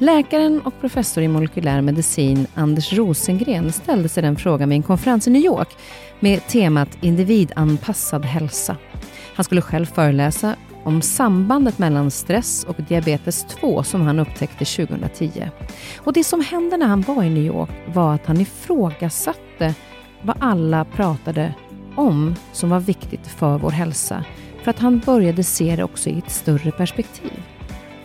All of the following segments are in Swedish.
Läkaren och professor i molekylär medicin Anders Rosengren ställde sig den frågan vid en konferens i New York med temat individanpassad hälsa. Han skulle själv föreläsa om sambandet mellan stress och diabetes 2 som han upptäckte 2010. Och det som hände när han var i New York var att han ifrågasatte vad alla pratade om som var viktigt för vår hälsa. För att han började se det också i ett större perspektiv.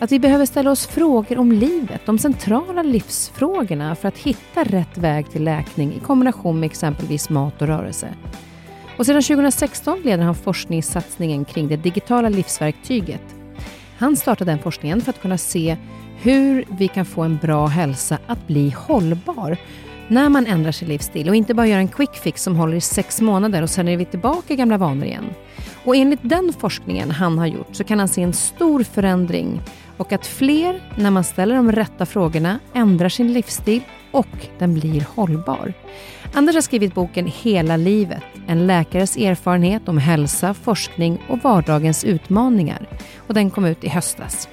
Att vi behöver ställa oss frågor om livet, de centrala livsfrågorna för att hitta rätt väg till läkning i kombination med exempelvis mat och rörelse. Och sedan 2016 leder han forskningssatsningen kring det digitala livsverktyget. Han startade den forskningen för att kunna se hur vi kan få en bra hälsa att bli hållbar när man ändrar sin livsstil och inte bara gör en quick fix som håller i sex månader och sen är vi tillbaka i gamla vanor igen. Och enligt den forskningen han har gjort så kan han se en stor förändring och att fler, när man ställer de rätta frågorna, ändrar sin livsstil och den blir hållbar. Anders har skrivit boken Hela livet, en läkares erfarenhet om hälsa, forskning och vardagens utmaningar. Och den kom ut i höstas.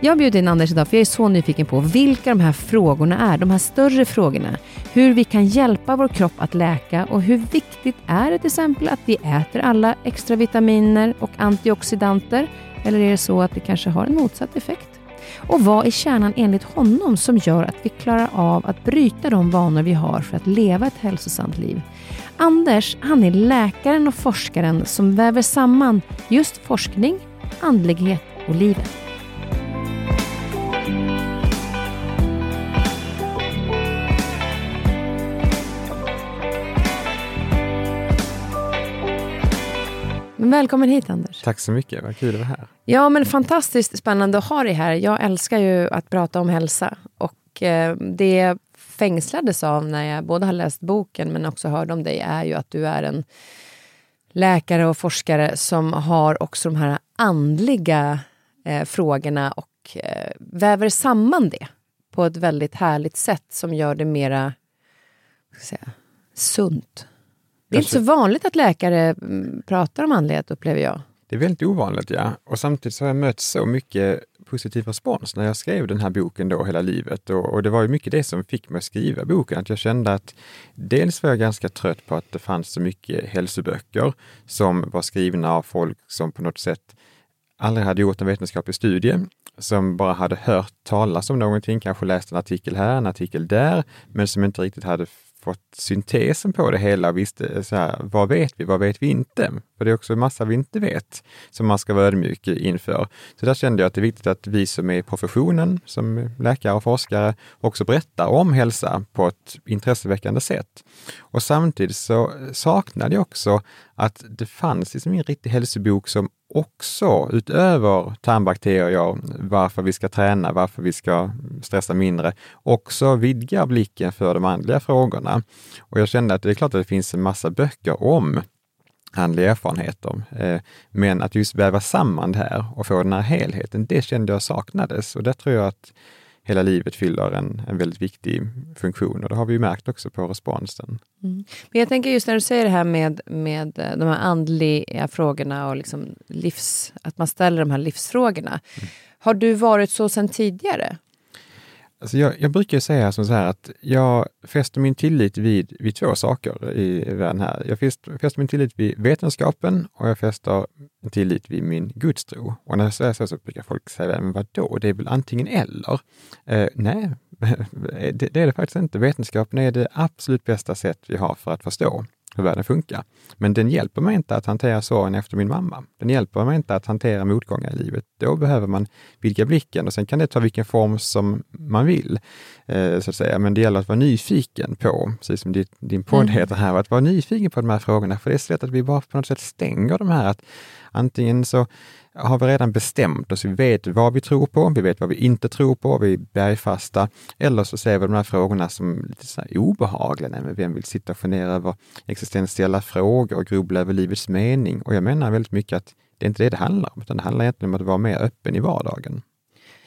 Jag bjuder in Anders idag för jag är så nyfiken på vilka de här frågorna är, de här större frågorna. Hur vi kan hjälpa vår kropp att läka och hur viktigt är det till exempel att vi äter alla extra vitaminer och antioxidanter? Eller är det så att det kanske har en motsatt effekt? Och vad är kärnan enligt honom som gör att vi klarar av att bryta de vanor vi har för att leva ett hälsosamt liv? Anders, han är läkaren och forskaren som väver samman just forskning, andlighet och livet. Välkommen hit Anders. Tack så mycket, vad kul att vara här. Ja, men fantastiskt spännande att ha dig här. Jag älskar ju att prata om hälsa. Och eh, det fängslades av när jag både har läst boken men också hörde om dig är ju att du är en läkare och forskare som har också de här andliga eh, frågorna och eh, väver samman det på ett väldigt härligt sätt som gör det mera säga, sunt. Det är inte så vanligt att läkare mm, pratar om andlighet, upplever jag. Det är väldigt ovanligt, ja. Och samtidigt så har jag mött så mycket positiv respons när jag skrev den här boken då hela livet. Och, och, det var ju mycket det som fick mig att skriva boken, att jag kände att dels var jag ganska trött på att det fanns så mycket hälsoböcker som var skrivna av folk som på något sätt aldrig hade gjort en vetenskaplig studie, som bara hade hört talas om någonting, kanske läst en artikel här, en artikel där, men som inte riktigt hade fått syntesen på det hela och visste eh, så här, vad vet vi, vad vet vi inte? För det är också en massa vi inte vet som man ska vara ödmjuk inför. Så där kände jag att det är viktigt att vi som är i professionen, som läkare och forskare, också berättar om hälsa på ett intresseväckande sätt. Och samtidigt så saknade jag också att det fanns liksom ingen riktig hälsobok som också utöver tarmbakterier, varför vi ska träna, varför vi ska stressa mindre, också vidgar blicken för de andliga frågorna. Och jag kände att det är klart att det finns en massa böcker om andliga erfarenheter. Eh, men att just väva samman det här och få den här helheten, det kände jag saknades och det tror jag att hela livet fyller en, en väldigt viktig funktion och det har vi ju märkt också på responsen. Mm. Men jag tänker just när du säger det här med, med eh, de här andliga frågorna och liksom livs, att man ställer de här livsfrågorna. Mm. Har du varit så sedan tidigare? Alltså jag, jag, brukar säga som så här att jag fäster min tillit vid, vid två saker i världen här. Jag fäster, fäster min tillit vid vetenskapen och jag fäster en tillit vid min gudstro. Och när jag säger så, så brukar folk säga, men vadå, det är väl antingen eller? Eh, nej, det, det, är det faktiskt inte. Vetenskapen är det absolut bästa sätt vi har för att förstå hur världen funkar. Men den hjälper mig inte att hantera sorgen efter min mamma. Den hjälper mig inte att hantera motgångar i livet. Då behöver man vidga blicken och sen kan det ta vilken form som man vill. Eh, så att säga. Men det gäller att vara nyfiken på, precis som din, din podd mm. heter här, att vara nyfiken på de här frågorna. För det är så lätt att vi bara på något sätt stänger de här. att Antingen så har vi redan bestämt oss, vi vet vad vi tror på, vi vet vad vi inte tror på, vi är bergfasta. Eller så ser vi de här frågorna som lite så här obehagliga, Nej, men vem vill sitta och fundera över existentiella frågor och grubbla över livets mening? Och jag menar väldigt mycket att det är inte det det handlar om, utan det handlar egentligen om att vara mer öppen i vardagen.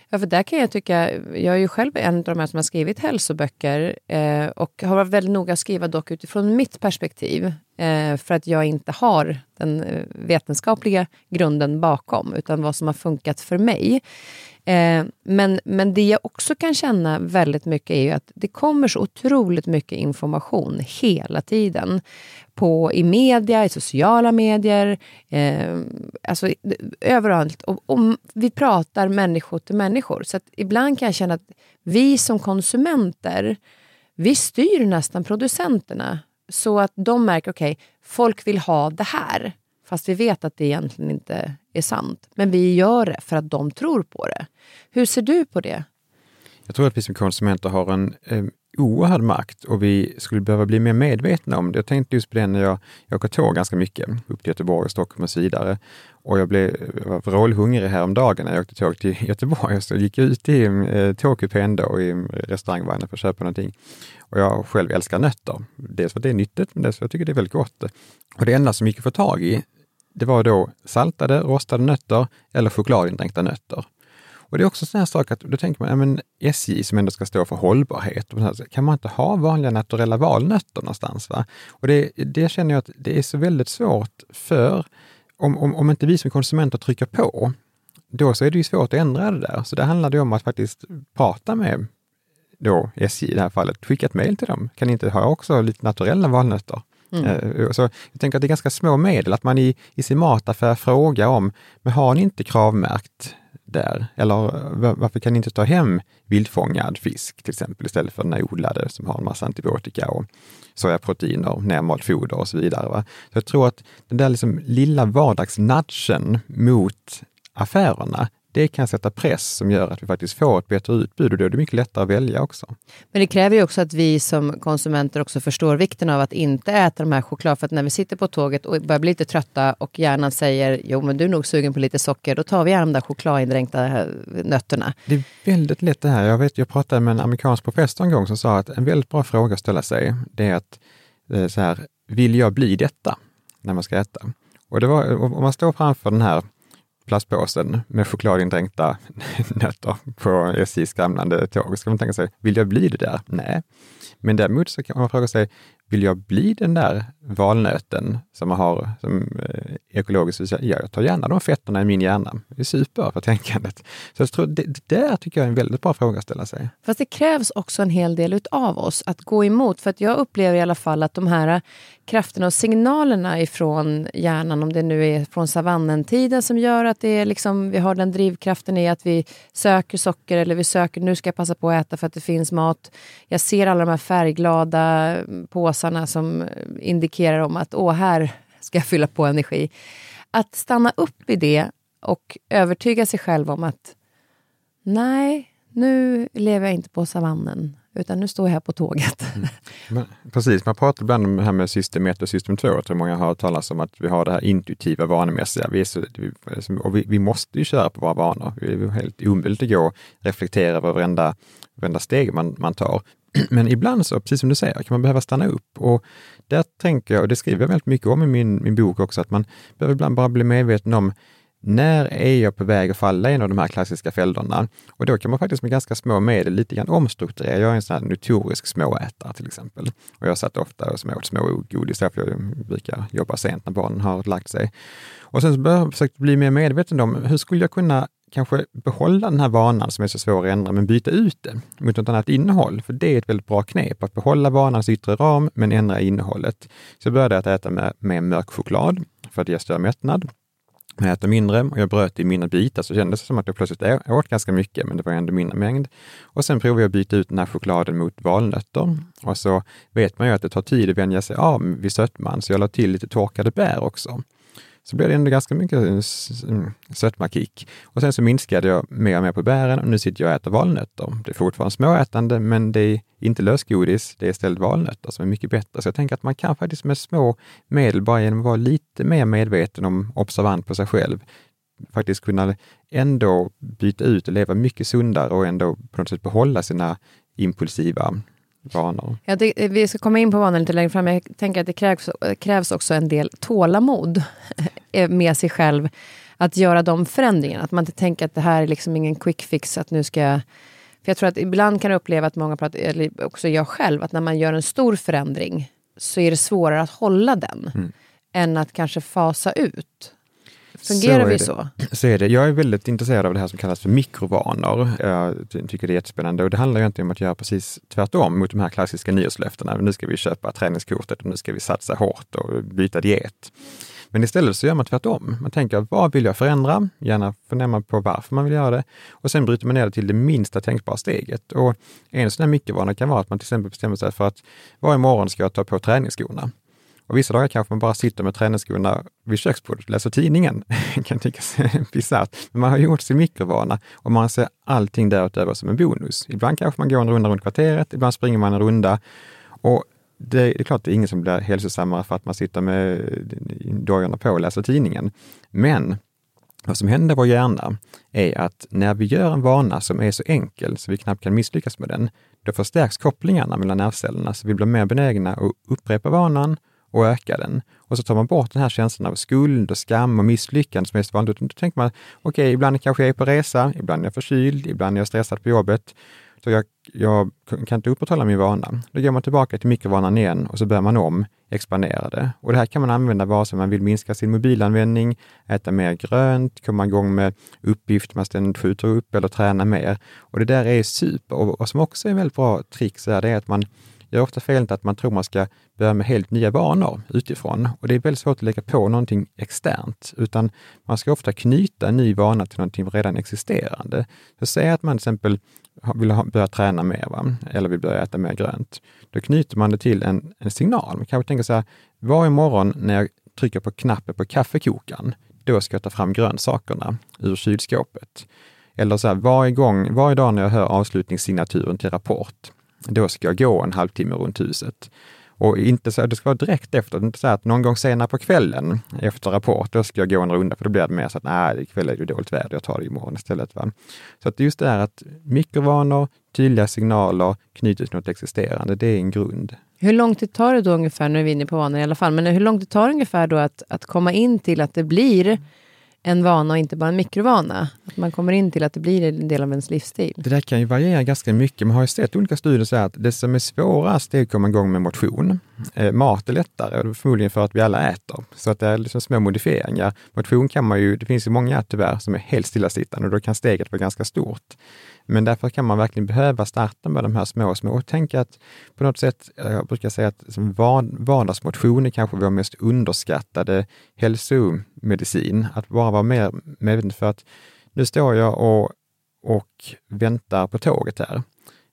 Ja, för där kan jag tycka, jag är ju själv en av de här som har skrivit hälsoböcker eh, och har varit väldigt noga att skriva dock utifrån mitt perspektiv. Eh, för att jag inte har den eh, vetenskapliga grunden bakom, utan vad som har funkat för mig. Eh, men, men det jag också kan känna väldigt mycket är ju att det kommer så otroligt mycket information hela tiden. På, I media, i sociala medier, eh, alltså överallt. Och, och, vi pratar människor till människor. Så ibland kan jag känna att vi som konsumenter, vi styr nästan producenterna. Så att de märker, okej, okay, folk vill ha det här. Fast vi vet att det egentligen inte är sant. Men vi gör det för att de tror på det. Hur ser du på det? Jag tror att vi som konsumenter har en eh, oerhörd makt och vi skulle behöva bli mer medvetna om det. Jag tänkte just på det när jag, jag åker tåg ganska mycket, upp till Göteborg, och Stockholm och så vidare. Och jag blev var vrålhungrig häromdagen när jag åkte tåg till Göteborg. Så jag gick ut i eh, tågkupén då, i restaurangvagnen för att köpa någonting. Och jag själv älskar nötter. Dels för att det är nyttigt, men dels för att jag tycker det är väldigt gott. Och det enda som gick att få tag i, det var då saltade, rostade nötter eller chokladindränkta nötter. Och det är också sådana sak att då tänker man, ja, men SJ som ändå ska stå för hållbarhet, kan man inte ha vanliga naturella valnötter någonstans? Va? Och det, det känner jag att det är så väldigt svårt för, om, om, om inte vi som konsumenter trycker på, då så är det ju svårt att ändra det där. Så det handlar det om att faktiskt prata med då SJ i det här fallet, skicka ett mejl till dem. Kan ni inte ha också lite naturella valnötter? Mm. Eh, så jag tänker att det är ganska små medel, att man i, i sin mataffär frågar om, men har ni inte kravmärkt där? Eller varför kan ni inte ta hem vildfångad fisk till exempel istället för den här odlade som har en massa antibiotika och sojaproteiner, nermalt foder och så vidare. Va? Så jag tror att den där liksom lilla vardagsnudgen mot affärerna, det kan sätta press som gör att vi faktiskt får ett bättre utbud och då är det mycket lättare att välja också. Men det kräver ju också att vi som konsumenter också förstår vikten av att inte äta de här choklad. För att när vi sitter på tåget och börjar bli lite trötta och hjärnan säger jo men du är nog sugen på lite socker, då tar vi gärna de där chokladindränkta nötterna. Det är väldigt lätt det här. Jag, vet, jag pratade med en amerikansk professor en gång som sa att en väldigt bra fråga att ställa sig, det är att eh, så här, vill jag bli detta när man ska äta? Och det var, om man står framför den här plastpåsen med chokladindränkta nötter på SJs skramlande tåg, ska man tänka sig, vill jag bli det där? Nej. Men däremot så kan man fråga sig, vill jag bli den där valnöten som man har som eh, ekologiskt? Ja, jag tar gärna de fetterna i min hjärna. Det är super för tänkandet. Så jag tror det, det där tycker jag är en väldigt bra fråga att ställa sig. Fast det krävs också en hel del av oss att gå emot. För att jag upplever i alla fall att de här eh, krafterna och signalerna ifrån hjärnan, om det nu är från savannentiden som gör att det är liksom, vi har den drivkraften i att vi söker socker eller vi söker, nu ska jag passa på att äta för att det finns mat. Jag ser alla de här färgglada eh, påsarna som indikerar om att åh, här, ska jag fylla på energi? Att stanna upp i det och övertyga sig själv om att nej, nu lever jag inte på savannen, utan nu står jag här på tåget. Mm. Men, precis, man pratar ibland om det här med system 1 och system 2. Jag tror många har hört talas om att vi har det här intuitiva, vanemässiga. Vi, så, och vi, vi, måste ju köra på våra vanor. Det är helt omöjligt att gå och reflektera över varenda, varenda steg man, man tar. Men ibland så, precis som du säger, kan man behöva stanna upp. Och där tänker jag, och det skriver jag väldigt mycket om i min, min bok också, att man behöver ibland bara bli medveten om när är jag på väg att falla i en av de här klassiska fällorna? Och då kan man faktiskt med ganska små medel lite grann omstrukturera. Jag är en sån här notorisk småätare till exempel. Och jag satt ofta och åt små godis, för jag brukar jobba sent när barnen har lagt sig. Och sen så började jag försöka bli mer medveten om hur skulle jag kunna kanske behålla den här vanan som är så svår att ändra, men byta ut det mot något annat innehåll. För det är ett väldigt bra knep, att behålla vanans yttre ram, men ändra innehållet. Så jag började att äta med, med mörk choklad för att ge större mättnad. Jag äter mindre och jag bröt i mindre bitar så kändes det som att jag plötsligt åt ganska mycket, men det var ändå mindre mängd. Och sen provade jag att byta ut den här chokladen mot valnötter. Och så vet man ju att det tar tid att vänja sig av vid sötman, så jag la till lite torkade bär också så blev det ändå ganska mycket eh, mm, sötmakick. Och sen så minskade jag mer och mer på bären och nu sitter jag och äter valnötter. Det är fortfarande småätande, men det är inte lösgodis, det är istället valnötter som är mycket bättre. Så jag tänker att man kan faktiskt med små medel, bara genom att vara lite mer medveten om, observant på sig själv, faktiskt kunna ändå byta ut och leva mycket sundare och ändå på något sätt behålla sina impulsiva vanor. Ja, det, vi ska komma in på vanor lite längre fram. Jag tänker att det krävs, krävs också en del tålamod med sig själv att göra de förändringarna. Att man inte tänker att det här är liksom ingen quick fix, att nu ska jag... För jag tror att ibland kan jag uppleva att många pratar, eller också jag själv, att när man gör en stor förändring så är det svårare att hålla den mm. än att kanske fasa ut. Fungerar vi så? Så är det. Jag är väldigt intresserad av det här som kallas för mikrovanor. Jag tycker det är jättespännande och det handlar egentligen om att göra precis tvärtom mot de här klassiska nyårslöftena. Nu ska vi köpa träningskortet och nu ska vi satsa hårt och byta diet. Men istället så gör man tvärtom. Man tänker, vad vill jag förändra? Gärna fundera på varför man vill göra det. Och sen bryter man ner det till det minsta tänkbara steget. Och en sån här mikrovana kan vara att man till exempel bestämmer sig för att varje morgon ska jag ta på träningsskorna. Och vissa dagar kanske man bara sitter med träningsskorna vid köksbordet och läser tidningen. Det kan tyckas bisarrt, men man har gjort sin mikrovana och man ser allting därutöver som en bonus. Ibland kanske man går en runda runt kvarteret, ibland springer man en runda. Och det är klart, det är ingen som blir hälsosammare för att man sitter med dojorna på och läser tidningen. Men vad som händer i vår hjärna är att när vi gör en vana som är så enkel så vi knappt kan misslyckas med den, då förstärks kopplingarna mellan nervcellerna så vi blir mer benägna att upprepa vanan och öka den. Och så tar man bort den här känslan av skuld och skam och misslyckande som är så vanligt. Då tänker man, okej, okay, ibland kanske jag är på resa, ibland är jag förkyld, ibland är jag stressad på jobbet. Så jag, jag kan inte upprätthålla min vana. Då går man tillbaka till mikrovanan igen och så börjar man om, expandera det. Och det här kan man använda vare sig man vill minska sin mobilanvändning, äta mer grönt, komma igång med uppgift man ständigt skjuter upp eller träna mer. Och det där är super. Och vad som också är väldigt bra trick så här, det är att man gör ofta felet att man tror man ska börja med helt nya vanor utifrån. Och det är väldigt svårt att lägga på någonting externt, utan man ska ofta knyta en ny vana till någonting redan existerande. Så säg att man till exempel vill börja träna mer, va? eller vill börja äta mer grönt. Då knyter man det till en, en signal. Man kanske tänker så här, varje morgon när jag trycker på knappen på kaffekokaren, då ska jag ta fram grönsakerna ur kylskåpet. Eller så här, varje, gång, varje dag när jag hör avslutningssignaturen till Rapport, då ska jag gå en halvtimme runt huset. Och inte så, det ska vara direkt efter, inte så att någon gång senare på kvällen efter Rapport, då ska jag gå en runda, för då blir det mer så att nej, ikväll är det dåligt väder, jag tar det imorgon istället. Va? Så att just det här att mikrovanor, tydliga signaler knutet till något existerande, det är en grund. Hur lång tid tar det då ungefär, nu är vi inne på vanor i alla fall, men hur lång tid tar det ungefär då att, att komma in till att det blir en vana och inte bara en mikrovana. Att man kommer in till att det blir en del av ens livsstil. Det där kan ju variera ganska mycket. Man har ju sett olika studier säga att det som är svårast är att komma igång med motion. Eh, mat är lättare, förmodligen för att vi alla äter. Så att det är liksom små modifieringar. Motion kan man ju, det finns ju många tyvärr som är helt stillasittande och då kan steget vara ganska stort. Men därför kan man verkligen behöva starta med de här små, små och tänka att på något sätt, eh, jag brukar säga att vardagsmotion är kanske vår mest underskattade hälsomedicin. Att bara vara mer medveten för att nu står jag och, och väntar på tåget här.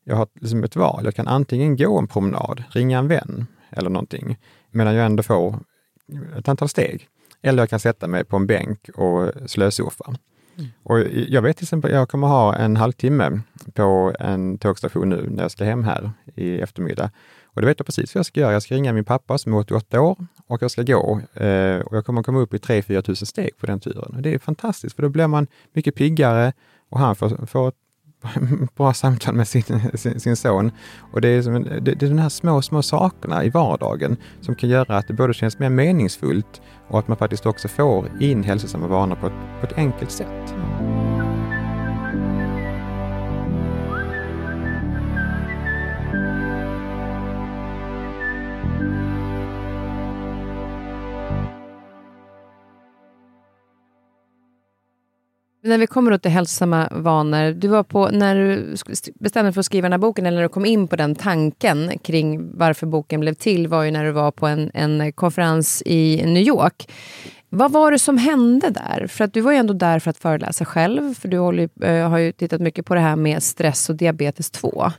Jag har liksom ett val. Jag kan antingen gå en promenad, ringa en vän eller någonting, medan jag ändå får ett antal steg. Eller jag kan sätta mig på en bänk och slösurfa. Mm. Och jag vet till exempel, jag kommer ha en halvtimme på en tågstation nu när jag ska hem här i eftermiddag. Och det vet jag precis vad jag ska göra. Jag ska ringa min pappa som är 88 år och jag ska gå. Eh, och jag kommer komma upp i 3-4 tusen steg på den turen. Och det är fantastiskt, för då blir man mycket piggare och han får, får bra samtal med sin, sin, sin, son. Och det är, som, det, det är de här små, små sakerna i vardagen som kan göra att det både känns mer meningsfullt och att man faktiskt också får in hälsosamma vanor på ett, på ett enkelt sätt. När vi kommer till hälsosamma vanor, du var på, när du bestämde dig för att skriva den här boken, eller när du kom in på den tanken kring varför boken blev till, var ju när du var på en, en konferens i New York. Vad var det som hände där? För att du var ju ändå där för att föreläsa själv, för du håller, har ju tittat mycket på det här med stress och diabetes 2.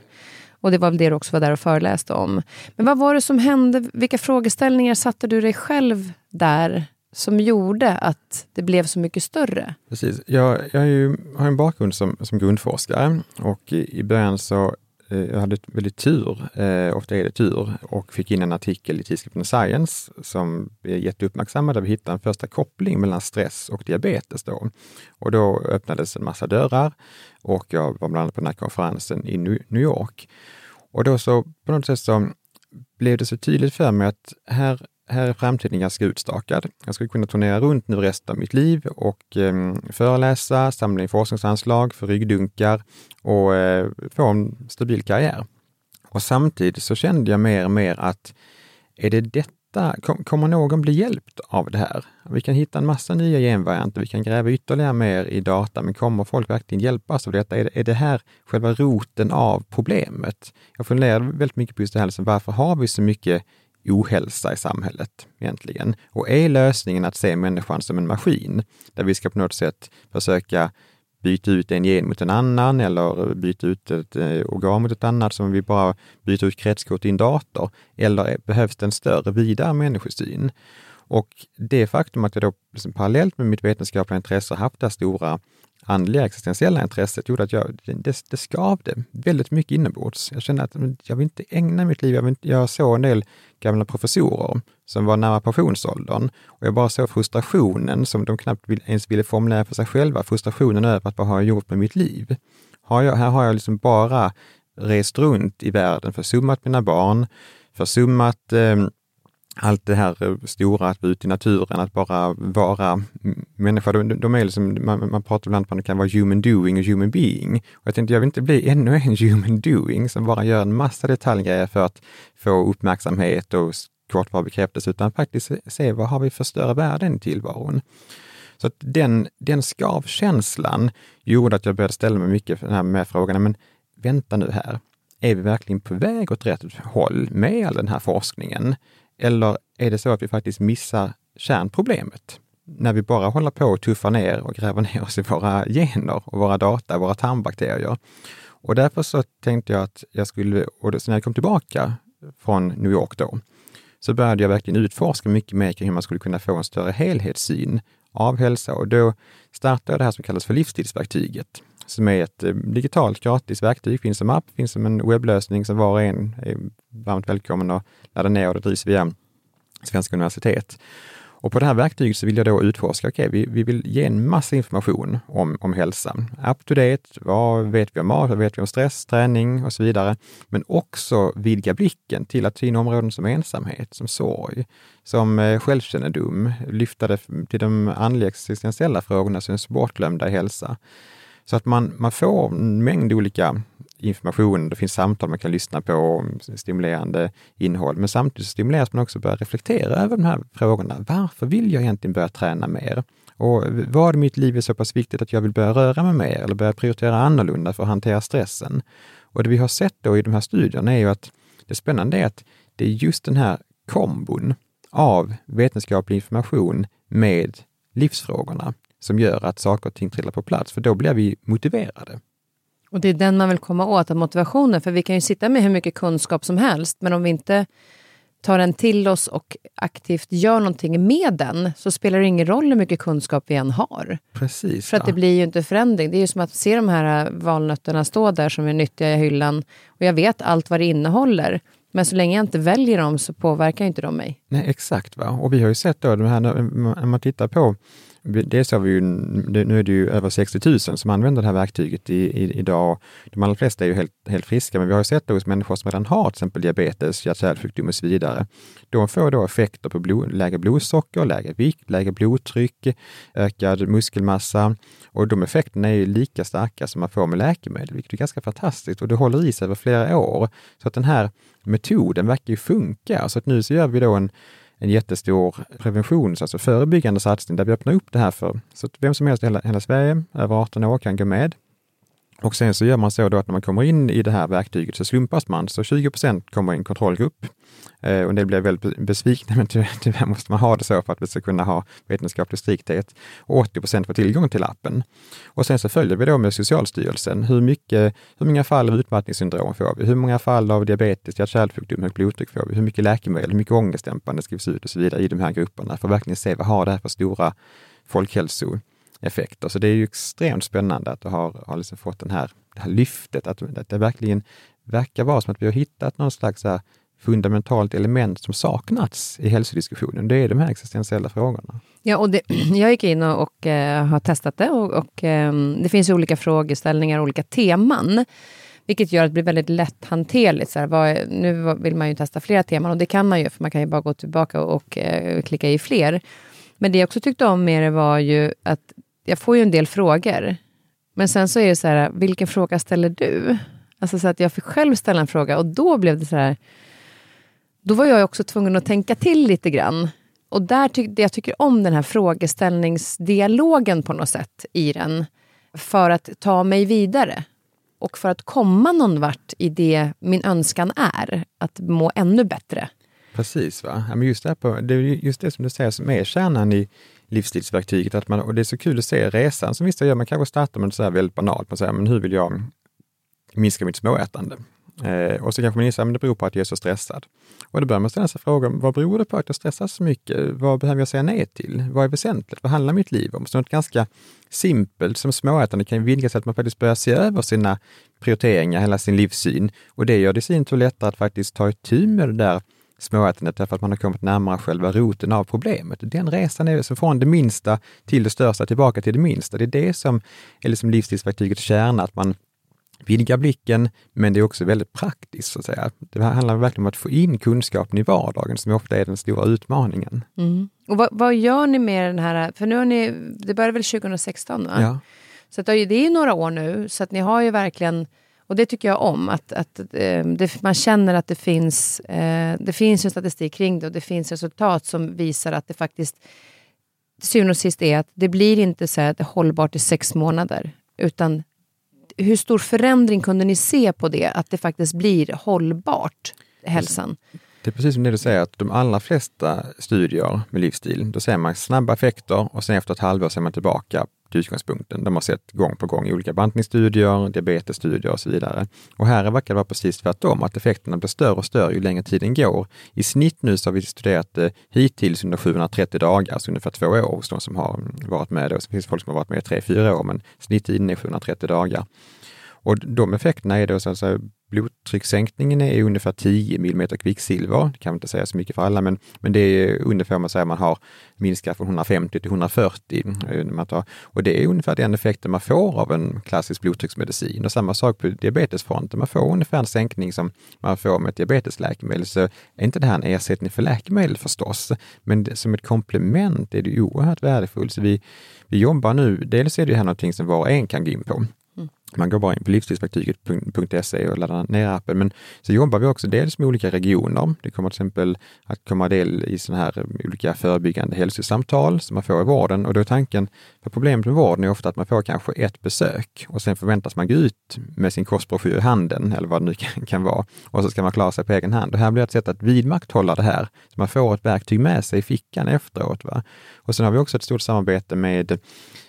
Och det var väl det du också var där och föreläste om. Men vad var det som hände? Vilka frågeställningar satte du dig själv där som gjorde att det blev så mycket större? Precis. Jag, jag ju, har en bakgrund som, som grundforskare och i, i början så eh, jag hade väldigt tur, eh, ofta är det tur, och fick in en artikel i tidskriften Science som är jätteuppmärksammad där vi hittade en första koppling mellan stress och diabetes. Då. Och då öppnades en massa dörrar och jag var bland annat på den här konferensen i New York. Och då så på något sätt så blev det så tydligt för mig att här här är framtiden ganska utstakad. Jag skulle kunna turnera runt nu resten av mitt liv och eh, föreläsa, samla in forskningsanslag för ryggdunkar och eh, få en stabil karriär. Och samtidigt så kände jag mer och mer att är det detta, kom, kommer någon bli hjälpt av det här? Vi kan hitta en massa nya genvarianter, vi kan gräva ytterligare mer i data, men kommer folk verkligen hjälpas av detta? Är det, är det här själva roten av problemet? Jag funderade väldigt mycket på just det här, liksom, varför har vi så mycket ohälsa i samhället egentligen. Och är lösningen att se människan som en maskin, där vi ska på något sätt försöka byta ut en gen mot en annan eller byta ut ett eh, organ mot ett annat som vi bara byter ut kretskort i en dator? Eller behövs det en större, vidare människosyn? Och det faktum att jag då liksom parallellt med mitt vetenskapliga intresse haft det här stora andliga existentiella intresset gjorde att jag, det, det skavde väldigt mycket inombords. Jag kände att jag vill inte ägna mitt liv, jag, inte, jag såg en del gamla professorer som var nära pensionsåldern och jag bara såg frustrationen som de knappt ens ville formulera för sig själva, frustrationen över att vad har jag gjort med mitt liv? Har jag, här har jag liksom bara rest runt i världen, försummat mina barn, försummat eh, allt det här eh, stora, att vara ute i naturen, att bara vara människa. De, de är liksom, man, man pratar ibland om att det kan vara human doing och human being. Och jag tänkte, jag vill inte bli ännu en human doing som bara gör en massa detaljgrejer för att få uppmärksamhet och kortvarig bekräftelse, utan faktiskt se vad har vi för större värden i tillvaron. Så att den, den skavkänslan gjorde att jag började ställa mig mycket för den här med frågan, men vänta nu här, är vi verkligen på väg åt rätt håll med all den här forskningen? Eller är det så att vi faktiskt missar kärnproblemet? När vi bara håller på och tuffar ner och gräver ner oss i våra gener och våra data, våra tarmbakterier. Och därför så tänkte jag att jag skulle, och så när jag kom tillbaka från New York då, så började jag verkligen utforska mycket mer kring hur man skulle kunna få en större helhetssyn av hälsa och då startade jag det här som kallas för livsstilsverktyget som är ett eh, digitalt gratis verktyg. finns som app, finns som en webblösning som var och en är varmt välkommen att ladda ner och det drivs via Svenska universitet. Och på det här verktyget så vill jag då utforska, okej, okay, vi, vi vill ge en massa information om, om hälsa. Up to date, vad vet vi om mat, vad vet vi om stress, träning och så vidare. Men också vidga blicken till att ta in områden som ensamhet, som sorg, som eh, självkännedom, lyfta det till de andliga existentiella frågorna som är bortglömda i hälsa. Så att man, man får en mängd olika information, det finns samtal man kan lyssna på, stimulerande innehåll, men samtidigt stimuleras man också att börja reflektera över de här frågorna. Varför vill jag egentligen börja träna mer? Och vad i mitt liv är så pass viktigt att jag vill börja röra mig mer eller börja prioritera annorlunda för att hantera stressen? Och det vi har sett då i de här studierna är ju att det spännande är att det är just den här kombon av vetenskaplig information med livsfrågorna som gör att saker och ting trillar på plats, för då blir vi motiverade. Och det är den man vill komma åt, motivationen. För vi kan ju sitta med hur mycket kunskap som helst, men om vi inte tar den till oss och aktivt gör någonting med den så spelar det ingen roll hur mycket kunskap vi än har. Precis. För att det blir ju inte förändring. Det är ju som att se de här äh, valnötterna stå där som är nyttiga i hyllan och jag vet allt vad det innehåller. Men så länge jag inte väljer dem så påverkar inte de mig. Nej, exakt. Va? Och vi har ju sett då, de här, när man tittar på Dels har vi ju, nu är det ju över 60 000 som använder det här verktyget i, i, idag. De allra flesta är ju helt, helt friska, men vi har ju sett det hos människor som redan har till exempel diabetes, hjärt-kärlsjukdom och så vidare. De får då effekter på blod, lägre blodsocker, lägre vikt, lägre blodtryck, ökad muskelmassa och de effekterna är ju lika starka som man får med läkemedel, vilket är ganska fantastiskt och det håller i sig över flera år. Så att den här metoden verkar ju funka. Så att nu så gör vi då en en jättestor preventions, alltså förebyggande satsning där vi öppnar upp det här för, så att vem som helst i hela, hela Sverige över 18 år kan gå med. Och sen så gör man så då att när man kommer in i det här verktyget så slumpas man, så 20% kommer i en kontrollgrupp. Eh, och en del blir väldigt besvikna, men tyvärr, tyvärr måste man ha det så för att vi ska kunna ha vetenskaplig strikthet. Och 80% får tillgång till appen. Och sen så följer vi då med Socialstyrelsen, hur, mycket, hur många fall av utmattningssyndrom får vi? Hur många fall av diabetes, hjärt-kärlsjukdom, högt blodtryck får vi? Hur mycket läkemedel, hur mycket ångestdämpande skrivs ut och så vidare i de här grupperna för att verkligen se vad har det här för stora folkhälso effekter. Så alltså, det är ju extremt spännande att du har, har liksom fått den här, det här lyftet, att, att det verkligen verkar vara som att vi har hittat någon slags här fundamentalt element som saknats i hälsodiskussionen. Det är de här existentiella frågorna. Ja, och det, jag gick in och, och eh, har testat det och, och eh, det finns olika frågeställningar, olika teman. Vilket gör att det blir väldigt lätthanterligt. Så här, vad, nu vill man ju testa flera teman och det kan man ju, för man kan ju bara gå tillbaka och, och uh, klicka i fler. Men det jag också tyckte om med det var ju att jag får ju en del frågor. Men sen så är det så här, vilken fråga ställer du? Alltså så att jag fick själv ställa en fråga och då blev det så här, då var jag också tvungen att tänka till lite grann. Och där ty jag tycker om den här frågeställningsdialogen på något sätt i den. För att ta mig vidare. Och för att komma någon vart i det min önskan är. Att må ännu bättre. Precis, va? Ja, men just, det på, det är just det som du säger som är kärnan i livsstilsverktyget. Att man, och det är så kul att se resan som vissa gör. Man kanske startar med så här väldigt banalt, man säger, men hur vill jag minska mitt småätande? Eh, och så kanske man inser att det beror på att jag är så stressad. Och då börjar man ställa sig frågan, vad beror det på att jag stressar så mycket? Vad behöver jag säga nej till? Vad är väsentligt? Vad handlar mitt liv om? Så något ganska simpelt som småätande kan vidga att man faktiskt börjar se över sina prioriteringar, hela sin livssyn. Och det gör det i sin tur lättare att faktiskt ta itu med det där småätandet därför att man har kommit närmare själva roten av problemet. Den resan är så från det minsta till det största, tillbaka till det minsta. Det är det som är liksom livsstilsverktygets kärna, att man vidgar blicken, men det är också väldigt praktiskt. Så att säga. Det handlar verkligen om att få in kunskapen i vardagen, som ofta är den stora utmaningen. Mm. Och vad, vad, gör ni med den här, för nu har ni, det började väl 2016? Va? Ja. Så att det är ju några år nu, så att ni har ju verkligen och det tycker jag om, att, att eh, det, man känner att det finns, eh, det finns en statistik kring det och det finns resultat som visar att det faktiskt till syvende och sist är att det blir inte så att det är hållbart i sex månader, utan hur stor förändring kunde ni se på det, att det faktiskt blir hållbart, hälsan? Det är precis som det du säger, att de allra flesta studier med livsstil, då ser man snabba effekter och sen efter ett halvår ser man tillbaka till utgångspunkten. De har sett gång på gång i olika bantningsstudier, diabetesstudier och så vidare. Och här verkar det vara precis tvärtom, att effekterna blir större och större ju längre tiden går. I snitt nu så har vi studerat det hittills under 730 dagar, alltså ungefär två år hos de som har varit med. Det finns folk som har varit med i tre, fyra år, men snitttiden är 730 dagar. Och de effekterna är då så att säga blodtryckssänkningen är ungefär 10 mm kvicksilver. Det kan man inte säga så mycket för alla, men, men det är ungefär man säger man har minskat från 150 till 140. Man tar, och det är ungefär den effekten man får av en klassisk blodtrycksmedicin. Och samma sak på diabetesfronten. Man får ungefär en sänkning som man får med ett diabetesläkemedel. Så är inte det här en ersättning för läkemedel förstås, men som ett komplement är det oerhört värdefullt. Så vi, vi jobbar nu, dels är det här någonting som var och en kan gå in på. Man går bara in på livsstilsverktyget.se och laddar ner appen. Men så jobbar vi också dels med olika regioner. Det kommer till exempel att komma del i sådana här eh, olika förebyggande hälsosamtal som man får i vården. Och då är tanken, för problemet med vården är ofta att man får kanske ett besök och sen förväntas man gå ut med sin kostbroschyr i handen eller vad det nu kan, kan vara. Och så ska man klara sig på egen hand. Och här blir det ett sätt att vidmakthålla det här. Så man får ett verktyg med sig i fickan efteråt. Va? Och sen har vi också ett stort samarbete med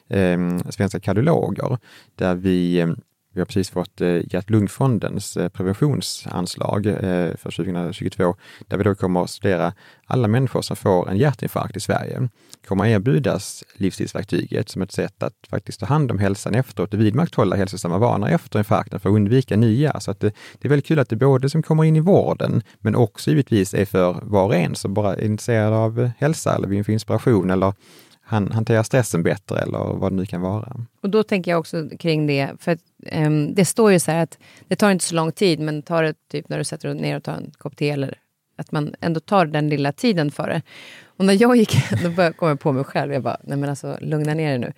eh, svenska kardiologer där vi, ehm, vi har precis fått eh, Hjärt-Lungfondens eh, preventionsanslag eh, för 2022, där vi då kommer att studera alla människor som får en hjärtinfarkt i Sverige kommer att erbjudas livsstilsverktyget som ett sätt att faktiskt ta hand om hälsan efteråt och vidmakthålla hälsosamma vanor efter infarkten för att undvika nya. Så att det, det, är väldigt kul att det både som kommer in i vården, men också givetvis är för var och en som bara är intresserad av hälsa eller vill få inspiration eller han, hantera stressen bättre eller vad det nu kan vara. Och då tänker jag också kring det, för att, um, det står ju så här att det tar inte så lång tid, men tar det typ när du sätter dig ner och tar en kopp te eller att man ändå tar den lilla tiden för det. Och när jag gick, då kom jag på mig själv, jag bara, nej men alltså lugna ner dig nu.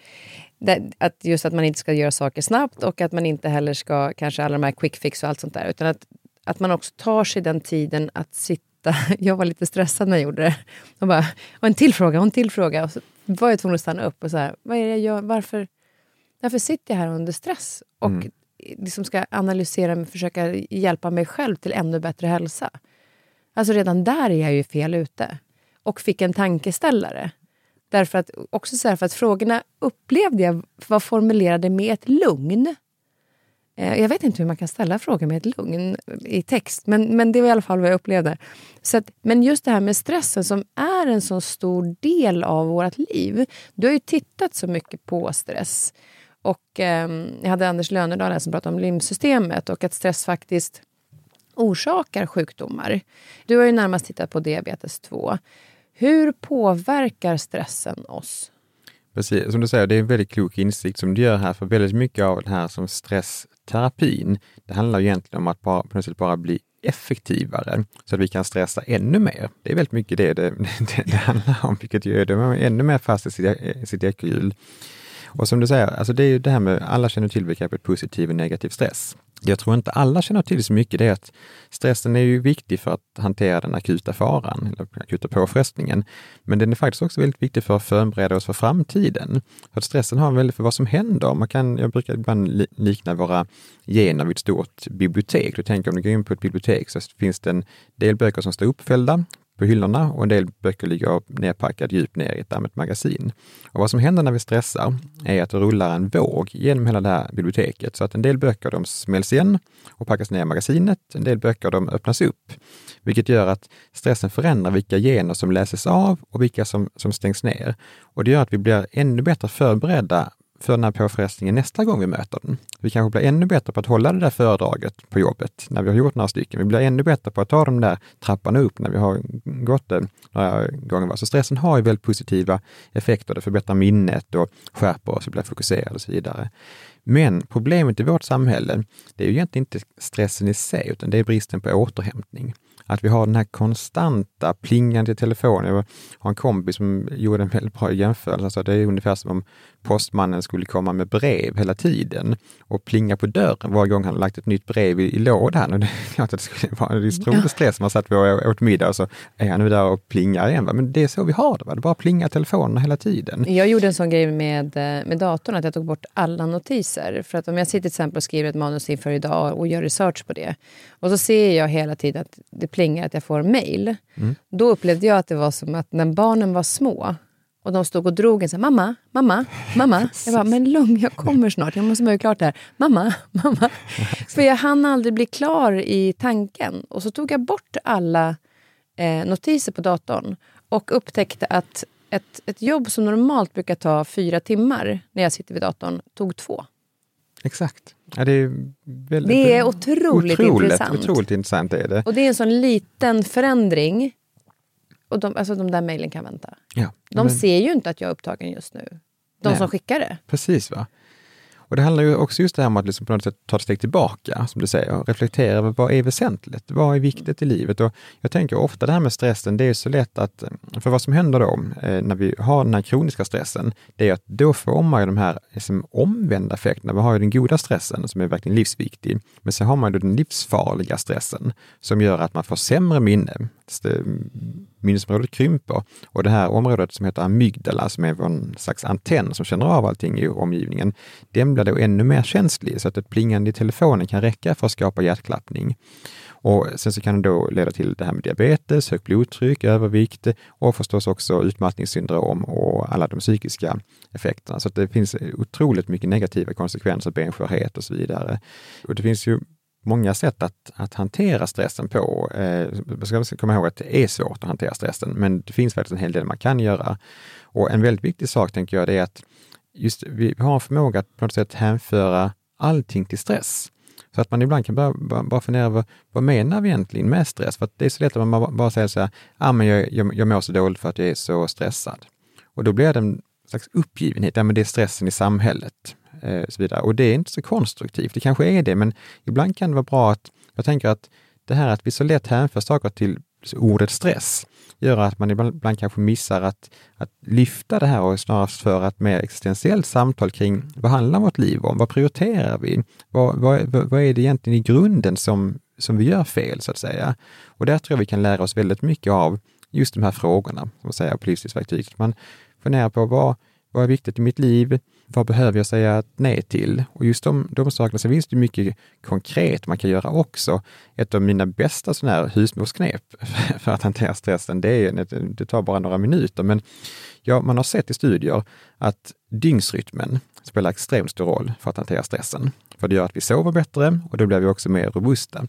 Det, att just att man inte ska göra saker snabbt och att man inte heller ska, kanske alla de här quick fix och allt sånt där, utan att, att man också tar sig den tiden att sitta. Jag var lite stressad när jag gjorde det. Och bara, och en till fråga, och en till fråga. Och så var jag tvungen att stanna upp och så här, vad är jag gör, varför, varför sitter jag här under stress? Och mm. liksom ska analysera och försöka hjälpa mig själv till ännu bättre hälsa. Alltså redan där är jag ju fel ute. Och fick en tankeställare. Därför att, också så för att frågorna upplevde jag var formulerade med ett lugn. Eh, jag vet inte hur man kan ställa frågor med ett lugn i text, men, men det var i alla fall vad jag upplevde. Så att, men just det här med stressen som är en så stor del av vårt liv. Du har ju tittat så mycket på stress. Och eh, Jag hade Anders Lönerdal som pratade om lymfsystemet och att stress faktiskt orsakar sjukdomar. Du har ju närmast tittat på diabetes 2. Hur påverkar stressen oss? Precis, som du säger, det är en väldigt klok insikt som du gör här, för väldigt mycket av det här som stress Terapin, det handlar egentligen om att bara, på något sätt bara bli effektivare så att vi kan stressa ännu mer. Det är väldigt mycket det det, det, det handlar om, vilket gör det ännu mer fast i sitt, sitt ekorrhjul. Och som du säger, alltså det är ju det här med, alla känner till begreppet positiv och negativ stress jag tror inte alla känner till så mycket, det är att stressen är ju viktig för att hantera den akuta faran, eller akuta påfrestningen. Men den är faktiskt också väldigt viktig för att förbereda oss för framtiden. För att stressen har en väldigt för vad som händer. Man kan, jag brukar ibland likna våra gener vid ett stort bibliotek. Du tänker om du går in på ett bibliotek så finns det en del böcker som står uppfällda på hyllorna och en del böcker ligger nedpackade djupt ner i ett dammigt magasin. Och vad som händer när vi stressar är att det rullar en våg genom hela det här biblioteket så att en del böcker de smälls igen och packas ner i magasinet. En del böcker de öppnas upp, vilket gör att stressen förändrar vilka gener som läses av och vilka som, som stängs ner. Och det gör att vi blir ännu bättre förberedda för den här påfrestningen nästa gång vi möter den. Vi kanske blir ännu bättre på att hålla det där föredraget på jobbet när vi har gjort några stycken. Vi blir ännu bättre på att ta de där trapparna upp när vi har gått det några gånger. Så stressen har ju väldigt positiva effekter. Det förbättrar minnet och skärper oss, vi blir fokuserade och så vidare. Men problemet i vårt samhälle, det är ju egentligen inte stressen i sig, utan det är bristen på återhämtning. Att vi har den här konstanta plingande i telefonen. Jag har en kompis som gjorde en väldigt bra jämförelse. Alltså det är ungefär som om postmannen skulle komma med brev hela tiden och plinga på dörren varje gång han lagt ett nytt brev i, i lådan. Och det är klart att det skulle vara en stor stress. Man satt och åt middag och så är han nu där och plingar igen. Va? Men det är så vi har det. Va? Det bara plingar telefonerna hela tiden. Jag gjorde en sån grej med, eh, med datorn att jag tog bort alla notiser. För att om jag sitter till exempel och skriver ett manus inför idag och gör research på det och så ser jag hela tiden att det plingar, att jag får mail. Mm. Då upplevde jag att det var som att när barnen var små och de stod och drog en så här, mamma, mamma, mamma. Jag bara, men lugn, jag kommer snart. Jag måste göra klart det här. Mamma, mamma. För jag hann aldrig bli klar i tanken. Och så tog jag bort alla eh, notiser på datorn och upptäckte att ett, ett jobb som normalt brukar ta fyra timmar när jag sitter vid datorn, tog två. Exakt. Ja, det, är väldigt, det är otroligt, otroligt intressant. Otroligt intressant är det. Och det är en sån liten förändring och de, alltså de där mejlen kan vänta. Ja, de men... ser ju inte att jag är upptagen just nu. De Nej. som skickar det. Precis. va. Och det handlar ju också just det här om att liksom på något sätt ta ett steg tillbaka, som du säger, och reflektera över vad är väsentligt? Vad är viktigt i livet? Och jag tänker ofta det här med stressen, det är så lätt att, för vad som händer då eh, när vi har den här kroniska stressen, det är att då får man ju de här liksom, omvända effekterna. Vi har ju den goda stressen som är verkligen livsviktig, men sen har man ju den livsfarliga stressen som gör att man får sämre minne, Eh, minnesområdet krymper och det här området som heter amygdala, som är en slags antenn som känner av allting i omgivningen, den blir då ännu mer känslig så att ett plingande i telefonen kan räcka för att skapa hjärtklappning. Och sen så kan det då leda till det här med diabetes, högt blodtryck, övervikt och förstås också utmattningssyndrom och alla de psykiska effekterna. Så det finns otroligt mycket negativa konsekvenser, benskörhet och så vidare. Och det finns ju många sätt att, att hantera stressen på. Eh, man ska komma ihåg att det är svårt att hantera stressen, men det finns faktiskt en hel del man kan göra. Och en väldigt viktig sak, tänker jag, det är att just vi har en förmåga att på något sätt hänföra allting till stress. Så att man ibland kan bara, bara, fundera över vad menar vi egentligen med stress? För det är så lätt att man bara säger så här, ah, men jag, jag, jag mår så dåligt för att jag är så stressad. Och då blir det slags uppgivenhet, ja men det är stressen i samhället. Eh, så vidare. Och det är inte så konstruktivt. Det kanske är det, men ibland kan det vara bra att, jag tänker att det här att vi så lätt hänför saker till ordet stress gör att man ibland, kanske missar att, att lyfta det här och snarast föra ett mer existentiellt samtal kring vad handlar vårt liv om? Vad prioriterar vi? Vad, vad, vad är det egentligen i grunden som, som vi gör fel, så att säga? Och där tror jag vi kan lära oss väldigt mycket av just de här frågorna, som att säga, på livsstilsverktyget. Man fundera på vad, vad är viktigt i mitt liv? Vad behöver jag säga nej till? Och just de, de sakerna, så finns det mycket konkret man kan göra också. Ett av mina bästa sådana här husmorsknep för att hantera stressen, det, är, det tar bara några minuter, men ja, man har sett i studier att dygnsrytmen spelar extremt stor roll för att hantera stressen. För det gör att vi sover bättre och då blir vi också mer robusta.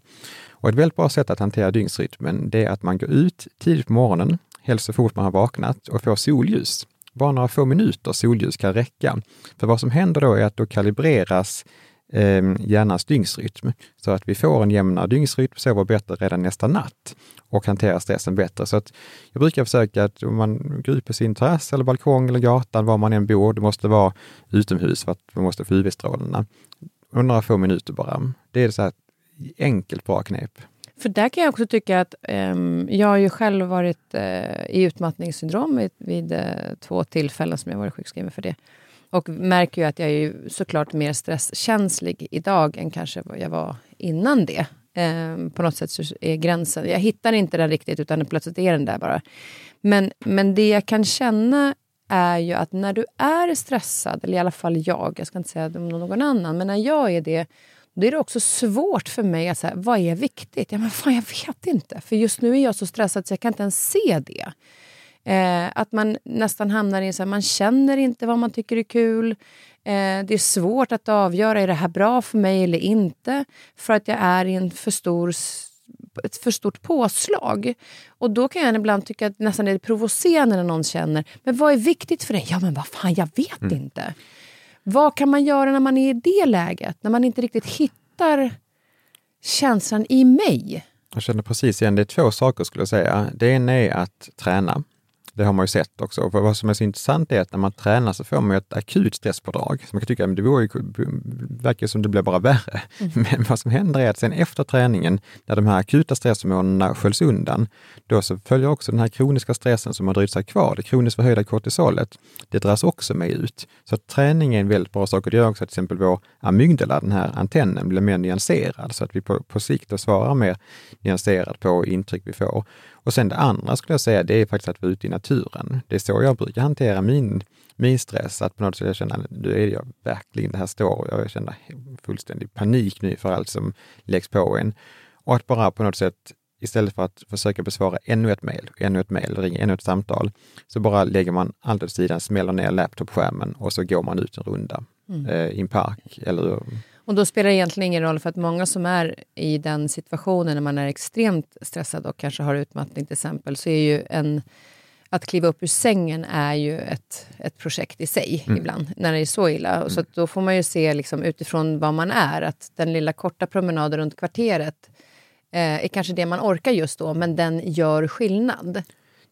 Och ett väldigt bra sätt att hantera dygnsrytmen, det är att man går ut tidigt på morgonen, helst så fort man har vaknat och får solljus. Bara några få minuter solljus kan räcka. För vad som händer då är att då kalibreras eh, hjärnans dygnsrytm så att vi får en jämnare dygnsrytm, sover bättre redan nästa natt och hanterar stressen bättre. Så att jag brukar försöka att om man går ut på sin terrass eller balkong eller gatan, var man än bor, det måste vara utomhus för att man måste få UV-strålarna. några få minuter bara. Det är så här enkelt bra knep. För där kan jag också tycka att um, jag har ju själv varit uh, i utmattningssyndrom vid, vid uh, två tillfällen som jag varit sjukskriven för det. Och märker ju att jag är ju såklart mer stresskänslig idag än kanske vad jag var innan det. Um, på något sätt så är gränsen, jag hittar inte den riktigt utan plötsligt är den där bara. Men, men det jag kan känna är ju att när du är stressad, eller i alla fall jag, jag ska inte säga någon annan, men när jag är det då är det också svårt för mig att säga, vad är viktigt? Ja, men fan, jag vet inte. För just nu är jag så stressad så jag kan inte ens se det. Eh, att man nästan hamnar i så här, man känner inte vad man tycker är kul. Eh, det är svårt att avgöra, är det här bra för mig eller inte? För att jag är i en för stor ett för stort påslag. Och då kan jag ibland tycka att nästan är provocerande när någon känner, men vad är viktigt för dig? Ja men vad fan, jag vet mm. inte. Vad kan man göra när man är i det läget? När man inte riktigt hittar känslan i mig? Jag känner precis igen, det är två saker skulle jag säga. Det ena är att träna. Det har man ju sett också. Och vad som är så intressant är att när man tränar så får man ett akut stresspådrag. Så man kan tycka att det vore, verkar som det blir bara värre. Mm. Men vad som händer är att sen efter träningen, när de här akuta stresshormonerna sköljs undan, då så följer också den här kroniska stressen som har drivit sig kvar, det kroniskt förhöjda kortisolet, det dras också med ut. Så träning är en väldigt bra sak och det gör också att till exempel vår amygdala, den här antennen, blir mer nyanserad så att vi på, på sikt svarar mer nyanserat på intryck vi får. Och sen det andra skulle jag säga, det är faktiskt att vara ute i naturen. Det är så jag brukar hantera min, min stress, att på något sätt jag känner, nu är jag verkligen, det här står, jag känner fullständig panik nu för allt som läggs på en. Och att bara på något sätt, istället för att försöka besvara ännu ett mejl, ännu ett mejl, ringa ännu ett samtal, så bara lägger man allt åt sidan, smäller ner laptopskärmen och så går man ut en runda mm. eh, i en park eller och då spelar det egentligen ingen roll för att många som är i den situationen när man är extremt stressad och kanske har utmattning till exempel, så är ju en att kliva upp ur sängen är ju ett, ett projekt i sig mm. ibland, när det är så illa. Mm. Så då får man ju se liksom, utifrån vad man är, att den lilla korta promenaden runt kvarteret eh, är kanske det man orkar just då, men den gör skillnad.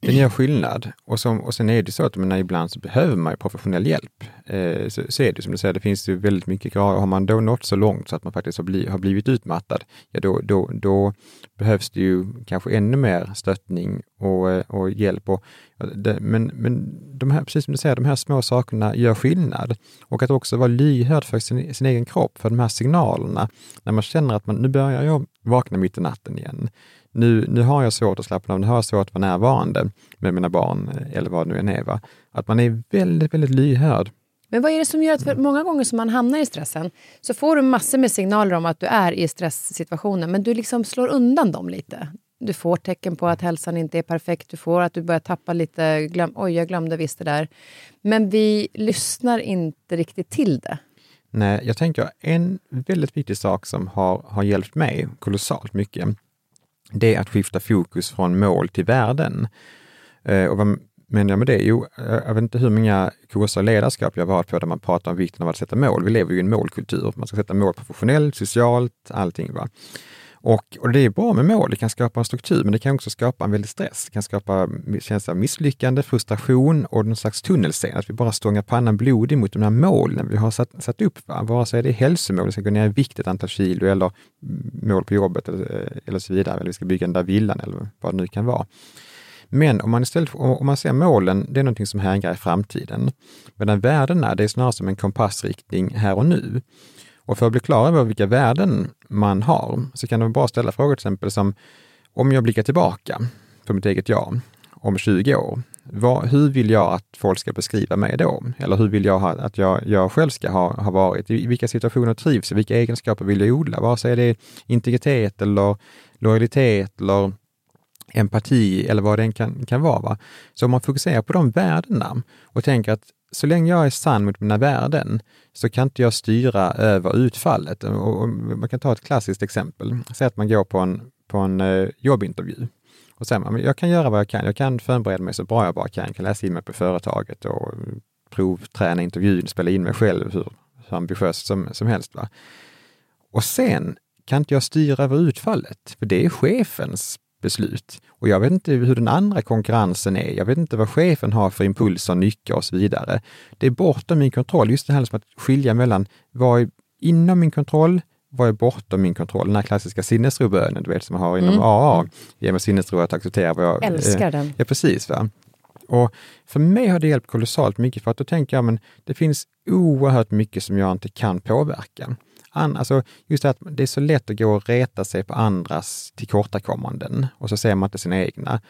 Den gör skillnad. Och, som, och sen är det så att menar, ibland så behöver man professionell hjälp. Eh, så, så, är det som du säger, det finns ju väldigt mycket grader. Har man då nått så långt så att man faktiskt har, bli, har blivit utmattad, ja då, då, då behövs det ju kanske ännu mer stöttning och, eh, och hjälp. Och, det, men men de här, precis som du säger, de här små sakerna gör skillnad. Och att också vara lyhörd för sin, sin egen kropp, för de här signalerna. När man känner att man, nu börjar jag vakna mitt i natten igen nu, nu har jag svårt att slappna av, nu har jag svårt att vara närvarande med mina barn eller vad det nu än är. Va? Att man är väldigt, väldigt lyhörd Men vad är det som gör att för många gånger som man hamnar i stressen så får du massor med signaler om att du är i stresssituationer men du liksom slår undan dem lite. Du får tecken på att hälsan inte är perfekt, du får att du börjar tappa lite, glöm, oj jag glömde visst det där. Men vi lyssnar inte riktigt till det. Nej, jag tänker en väldigt viktig sak som har, har hjälpt mig kolossalt mycket, det är att skifta fokus från mål till värden. Eh, och vad menar jag med det? Jo, eh, jag vet inte hur många kurser ledarskap jag varit på där man pratar om vikten av att sätta mål. Vi lever ju i en målkultur. Man ska sätta mål professionellt, socialt, allting. Va? Och, och, det är bra med mål, det kan skapa en struktur, men det kan också skapa en väldig stress. Det kan skapa känsla av misslyckande, frustration och någon slags tunnelseende, att vi bara stångar pannan blodig mot de här målen vi har satt, satt upp. Va? Vare sig det är hälsomål, vi ska gå ner i vikt ett antal kilo, eller mål på jobbet eller, eller så vidare, eller vi ska bygga den där villan eller vad det nu kan vara. Men om man istället om man ser målen, det är någonting som hänger i framtiden. Medan värdena, det är snarare som en kompassriktning här och nu. Och för att bli klar över vilka värden man har så kan det vara bra att ställa frågor till exempel som om jag blickar tillbaka på mitt eget jag om 20 år, vad, hur vill jag att folk ska beskriva mig då? Eller hur vill jag ha, att jag, jag själv ska ha, ha varit? I vilka situationer trivs jag? Vilka egenskaper vill jag odla? Vare sig det är integritet eller lojalitet eller empati eller vad det kan, kan vara. Va? Så om man fokuserar på de värdena och tänker att så länge jag är sann mot mina värden så kan inte jag styra över utfallet. Och, och man kan ta ett klassiskt exempel. Säg att man går på en, på en eh, jobbintervju och säger man, jag kan göra vad jag kan. Jag kan förbereda mig så bra jag bara kan. Jag kan läsa in mig på företaget och provträna intervjun, spela in mig själv hur, hur ambitiöst som, som helst. Va? Och sen kan inte jag styra över utfallet, för det är chefens beslut. Och jag vet inte hur den andra konkurrensen är. Jag vet inte vad chefen har för impulser, nycker och så vidare. Det är bortom min kontroll. Just det här som att skilja mellan vad är inom min kontroll, vad är bortom min kontroll? Den här klassiska sinnesrobönen, du vet, som man har inom mm. AA. Ge mig sinnesro att acceptera vad jag... Älskar eh, den. Ja, precis. Va? Och för mig har det hjälpt kolossalt mycket, för att då tänker jag, men det finns oerhört mycket som jag inte kan påverka an, alltså just det att det är så lätt att gå och reta sig på andras tillkortakommanden och så ser man inte sina egna.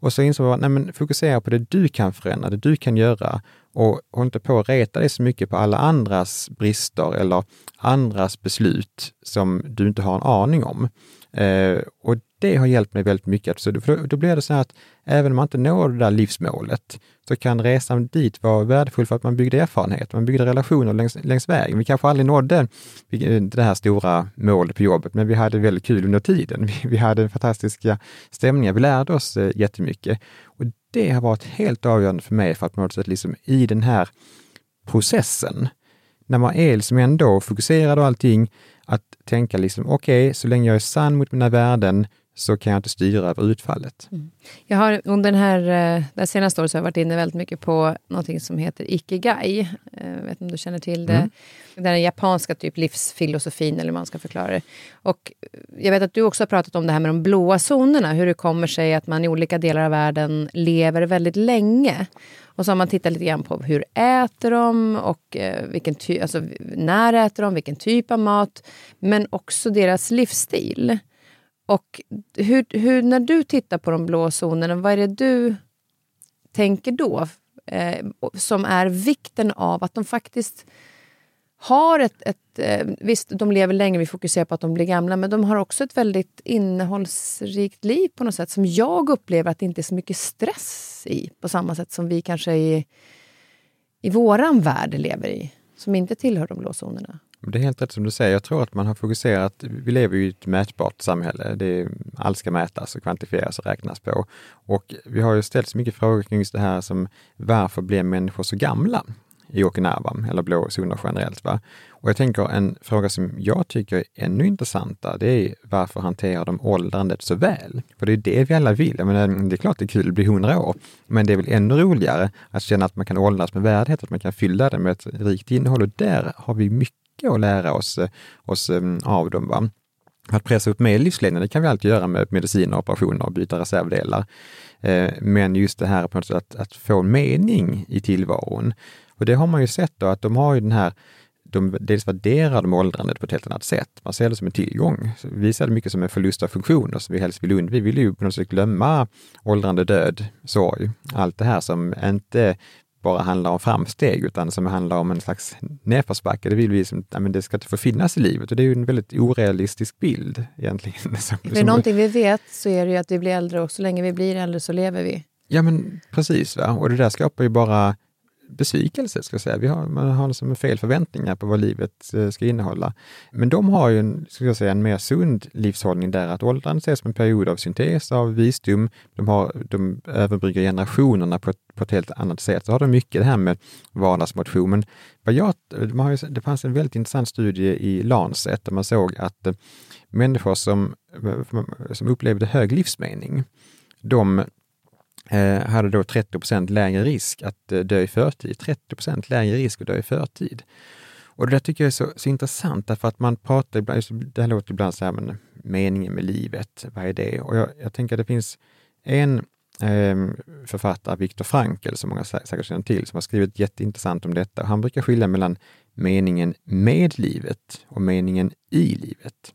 Och så insåg jag, nej men fokusera på det du kan förändra, det du kan göra och håll inte på att reta dig så mycket på alla andras brister eller andras beslut som du inte har en aning om. Eh, och det har hjälpt mig väldigt mycket. Så då, då blir det så här att även om man inte når det där livsmålet, så kan resan dit vara värdefull för att man byggde erfarenhet, man byggde relationer längs, längs vägen. Vi kanske aldrig nådde eh, det här stora målet på jobbet, men vi hade väldigt kul under tiden. Vi, vi hade fantastiska stämningar, vi lärde oss eh, jättemycket. Och det har varit helt avgörande för mig för att på något sätt liksom i den här processen, när man är liksom ändå fokuserad och allting, att tänka liksom, okej, okay, så länge jag är sann mot mina värden så kan jag inte styra över utfallet. Mm. Jag har under den här, eh, det senaste året så har jag varit inne väldigt mycket på något som heter Ikigai. Jag eh, vet inte om du känner till det? Mm. Det är den japanska typ livsfilosofin, eller hur man ska förklara det. Och jag vet att du också har pratat om det här med de blåa zonerna, hur det kommer sig att man i olika delar av världen lever väldigt länge. Och så har man tittat lite grann på hur äter de och eh, vilken ty- alltså, när äter de, vilken typ av mat, men också deras livsstil. Och hur, hur, när du tittar på de blå zonerna, vad är det du tänker då? Eh, som är vikten av att de faktiskt har ett... ett eh, visst, de lever länge, vi fokuserar på att de blir gamla, men de har också ett väldigt innehållsrikt liv på något sätt som jag upplever att det inte är så mycket stress i, på samma sätt som vi kanske i, i våran värld lever i, som inte tillhör de blå zonerna. Det är helt rätt som du säger. Jag tror att man har fokuserat, vi lever ju i ett mätbart samhälle. Det är, allt ska mätas och kvantifieras och räknas på. Och vi har ju ställt så mycket frågor kring just det här som varför blir människor så gamla i Okinawa eller blå zoner generellt? Va? Och jag tänker en fråga som jag tycker är ännu intressantare, det är varför hanterar de åldrandet så väl? För det är det vi alla vill. Jag menar, det är klart det är kul att bli hundra år, men det är väl ännu roligare att känna att man kan åldras med värdighet, att man kan fylla det med ett rikt innehåll och där har vi mycket mycket att lära oss, eh, oss eh, av dem. Va? Att pressa upp mer livslängden, det kan vi alltid göra med mediciner, operationer och byta reservdelar. Eh, men just det här på något sätt att, att få mening i tillvaron. Och det har man ju sett då att de har ju den här de dels värderar de åldrandet på ett helt annat sätt. Man ser det som en tillgång. Vi ser det mycket som en förlust av funktioner som vi helst vill undvika. Vi vill ju på något sätt glömma åldrande, död, sorg, allt det här som inte bara handlar om framsteg, utan som handlar om en slags nedförsbacke. Det vill vi som, ja, men det ska inte få finnas i livet och det är ju en väldigt orealistisk bild egentligen. Som, För som, någonting vi vet så är det ju att vi blir äldre och så länge vi blir äldre så lever vi. Ja men precis, va? och det där skapar ju bara besvikelse, ska jag säga. Vi har, man har liksom fel förväntningar på vad livet eh, ska innehålla. Men de har ju en, ska jag säga, en mer sund livshållning där att åldrandet ses som en period av syntes, av visdom. De, har, de överbryggar generationerna på ett, på ett helt annat sätt. Så har de mycket det här med vardagsmotion. Men vad jag, de har ju, det fanns en väldigt intressant studie i Lancet där man såg att eh, människor som, eh, som upplevde hög livsmening, de Eh, hade då 30% lägre risk att eh, dö i förtid. 30% lägre risk att dö i förtid. Och det där tycker jag är så, så intressant därför att man pratar ibland, det här låter ibland så här, men meningen med livet, vad är det? Och jag, jag tänker att det finns en eh, författare, Viktor Frankl, som många säkert känner till, som har skrivit jätteintressant om detta. Han brukar skilja mellan meningen med livet och meningen i livet.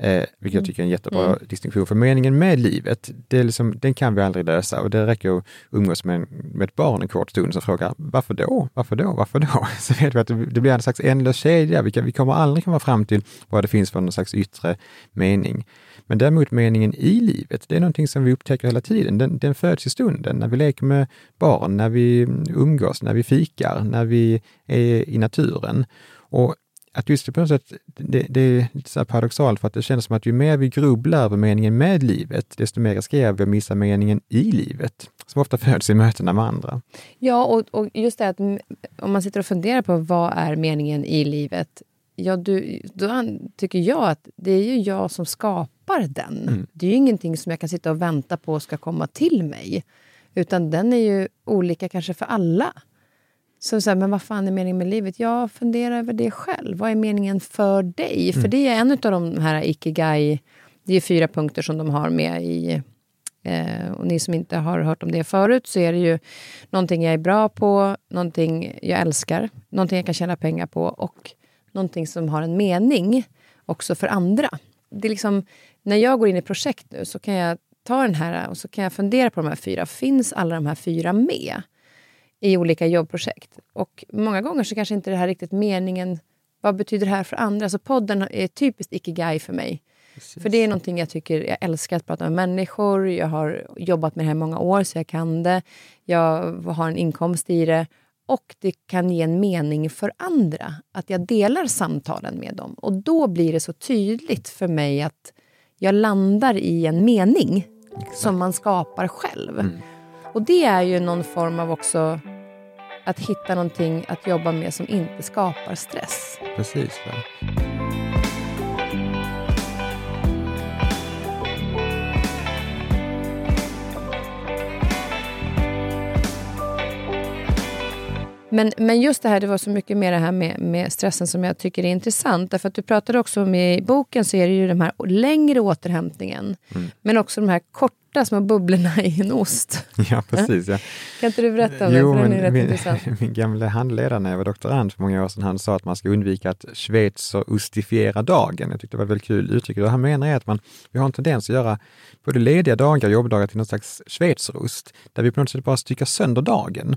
Eh, vilket jag mm. tycker är en jättebra mm. distinktion. För meningen med livet, det är liksom, den kan vi aldrig lösa och det räcker att umgås med, med ett barn en kort stund som frågar varför då? Varför då? Varför då? Så vet vi att det, det blir en slags ändlös kedja. Vi, kan, vi kommer aldrig komma fram till vad det finns för någon slags yttre mening. Men däremot meningen i livet, det är någonting som vi upptäcker hela tiden. Den, den föds i stunden, när vi leker med barn, när vi umgås, när vi fikar, när vi är i naturen. Och att just det på något sätt, det, det är lite så paradoxalt för att det känns som att ju mer vi grubblar över meningen med livet, desto mer riskerar vi att missa meningen i livet, som ofta föds i mötena med andra. Ja, och, och just det att om man sitter och funderar på vad är meningen i livet, ja, du, då tycker jag att det är ju jag som skapar den. Mm. Det är ju ingenting som jag kan sitta och vänta på ska komma till mig, utan den är ju olika kanske för alla. Så, så här, men vad fan är meningen med livet? Jag funderar över det själv. Vad är meningen för dig? Mm. För det är en av de här ikigai... Det är fyra punkter som de har med i... Eh, och ni som inte har hört om det förut så är det ju någonting jag är bra på, någonting jag älskar, någonting jag kan tjäna pengar på och någonting som har en mening också för andra. Det är liksom, när jag går in i projekt nu så kan jag ta den här och så kan jag fundera på de här fyra. Finns alla de här fyra med? I olika jobbprojekt. Och många gånger så kanske inte det här riktigt meningen, vad betyder det här för andra? Alltså podden är typiskt ikigai för mig. Precis. För det är någonting jag tycker, jag älskar att prata med människor, jag har jobbat med det här i många år så jag kan det. Jag har en inkomst i det och det kan ge en mening för andra. Att jag delar samtalen med dem. Och då blir det så tydligt för mig att jag landar i en mening Exakt. som man skapar själv. Mm. Och det är ju någon form av också att hitta någonting att jobba med som inte skapar stress. Precis. Ja. Men, men just det här, det var så mycket mer det här med, med stressen som jag tycker är intressant. Därför att du pratade också om i boken så är det ju den här längre återhämtningen. Mm. Men också de här korta små bubblorna i en ost. Ja, precis. Ja. Kan inte du berätta om jo, det? För den är rätt min, intressant. Min gamla handledare när jag var doktorand för många år sedan, han sa att man ska undvika att schweizerostifiera dagen. Jag tyckte det var ett väldigt kul uttryck. Han menar är att man, vi har en tendens att göra både lediga dagar och jobbdagar till någon slags schweizerost, där vi på något sätt bara styckar sönder dagen.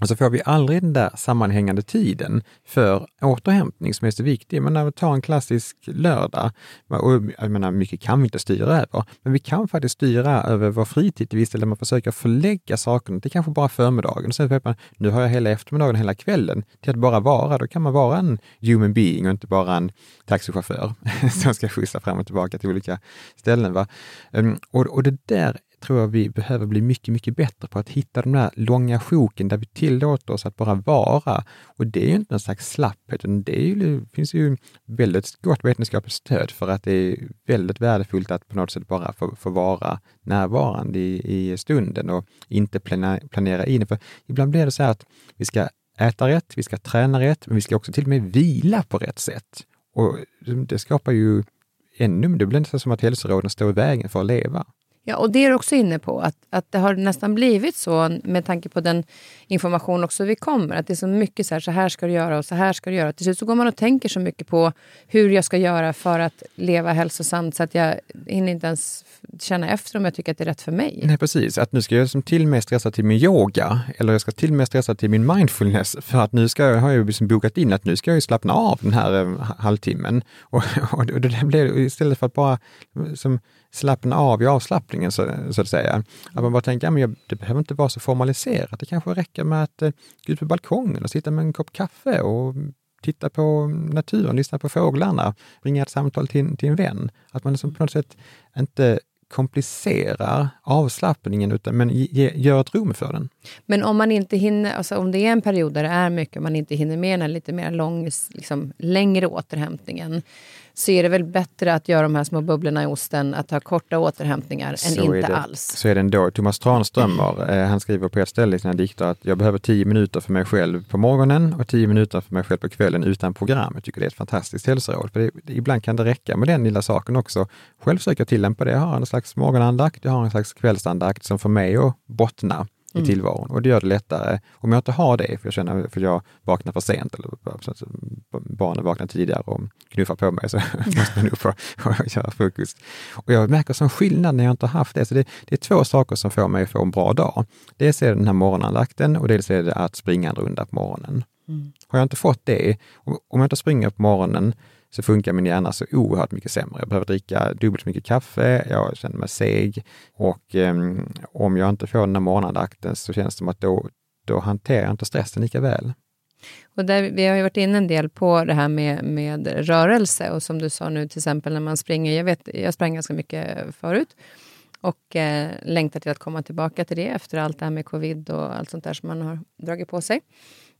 Och så får vi aldrig den där sammanhängande tiden för återhämtning som är så viktig. Men när vi tar en klassisk lördag, och jag menar, mycket kan vi inte styra över, men vi kan faktiskt styra över vår fritid till viss del, där man försöker förlägga sakerna till kanske bara förmiddagen. sen vet man, nu har jag hela eftermiddagen, hela kvällen till att bara vara. Då kan man vara en human being och inte bara en taxichaufför som ska skjutsa fram och tillbaka till olika ställen. Va? Ehm, och, och det där tror jag vi behöver bli mycket, mycket bättre på att hitta de där långa sjoken där vi tillåter oss att bara vara. Och det är ju inte någon slags slapphet, utan det, ju, det finns ju väldigt gott vetenskapligt stöd för att det är väldigt värdefullt att på något sätt bara få, få vara närvarande i, i stunden och inte planera, planera in. För ibland blir det så här att vi ska äta rätt, vi ska träna rätt, men vi ska också till och med vila på rätt sätt. Och det skapar ju ännu, det blir nästan som att hälsoråden står i vägen för att leva. Ja, och det är du också inne på, att, att det har nästan blivit så med tanke på den information också vi kommer. Att det är så mycket så här, så här ska du göra och så här ska du göra. Till slut så går man och tänker så mycket på hur jag ska göra för att leva hälsosamt så att jag hinner inte ens känna efter om jag tycker att det är rätt för mig. Nej, precis. Att nu ska jag som till och med stressa till min yoga eller jag ska till och med stressa till min mindfulness för att nu ska jag, har jag liksom bokat in att nu ska jag slappna av den här eh, halvtimmen. Och, och, det, det blir istället för att bara som, slappna av i avslappningen så, så att säga. Att man bara tänker, ja, men jag, det behöver inte vara så formaliserat. Det kanske räcker med att eh, gå ut på balkongen och sitta med en kopp kaffe och titta på naturen, lyssna på fåglarna, ringa ett samtal till, till en vän. Att man liksom på något sätt inte komplicerar avslappningen, utan, men ge, gör ett rum för den. Men om man inte hinner, alltså om det är en period där det är mycket, man inte hinner med den lite mer lång, liksom, längre återhämtningen, så är det väl bättre att göra de här små bubblorna i osten, att ha korta återhämtningar så än inte alls. Så är det ändå. Thomas Tranströmer, eh, han skriver på ett ställe i sina dikter att jag behöver tio minuter för mig själv på morgonen och tio minuter för mig själv på kvällen utan program. Jag tycker det är ett fantastiskt hälsoråd. För det, ibland kan det räcka med den lilla saken också. Själv försöker jag tillämpa det. Jag har en slags morgonandakt, jag har en slags kvällsandakt som får mig att bottna i mm. tillvaron. Och det gör det lättare. Om jag inte har det, för jag känner för jag vaknar för sent, eller barnen vaknar tidigare och knuffar på mig, så måste jag och, och göra frukost. Och jag märker som skillnad när jag inte har haft det. Så det, det, är två saker som får mig att få en bra dag. Dels är det den här morgonandakten och dels är det att springa en runda på morgonen. Mm. Har jag inte fått det, om jag inte springer på morgonen, så funkar min hjärna så oerhört mycket sämre. Jag behöver dricka dubbelt så mycket kaffe, jag känner mig seg och eh, om jag inte får den här morgonandakten så känns det som att då, då hanterar jag inte stressen lika väl. Och där, vi har ju varit inne en del på det här med, med rörelse och som du sa nu till exempel när man springer. Jag, vet, jag sprang ganska mycket förut och eh, längtar till att komma tillbaka till det efter allt det här med covid och allt sånt där som man har dragit på sig.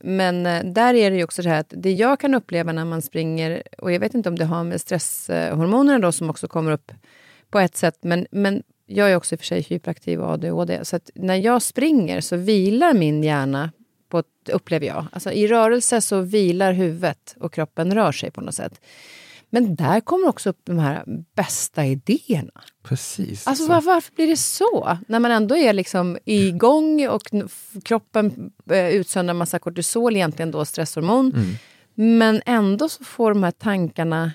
Men eh, där är det ju också så här att det jag kan uppleva när man springer, och jag vet inte om det har med stresshormonerna då som också kommer upp på ett sätt, men, men jag är också i och för sig hyperaktiv och ADHD, så att när jag springer så vilar min hjärna, på ett, upplever jag. Alltså I rörelse så vilar huvudet och kroppen rör sig på något sätt. Men där kommer också upp de här bästa idéerna. Precis. Alltså var, varför blir det så? När man ändå är liksom igång och kroppen eh, utsöndrar massa kortisol, egentligen då stresshormon. Mm. Men ändå så får de här tankarna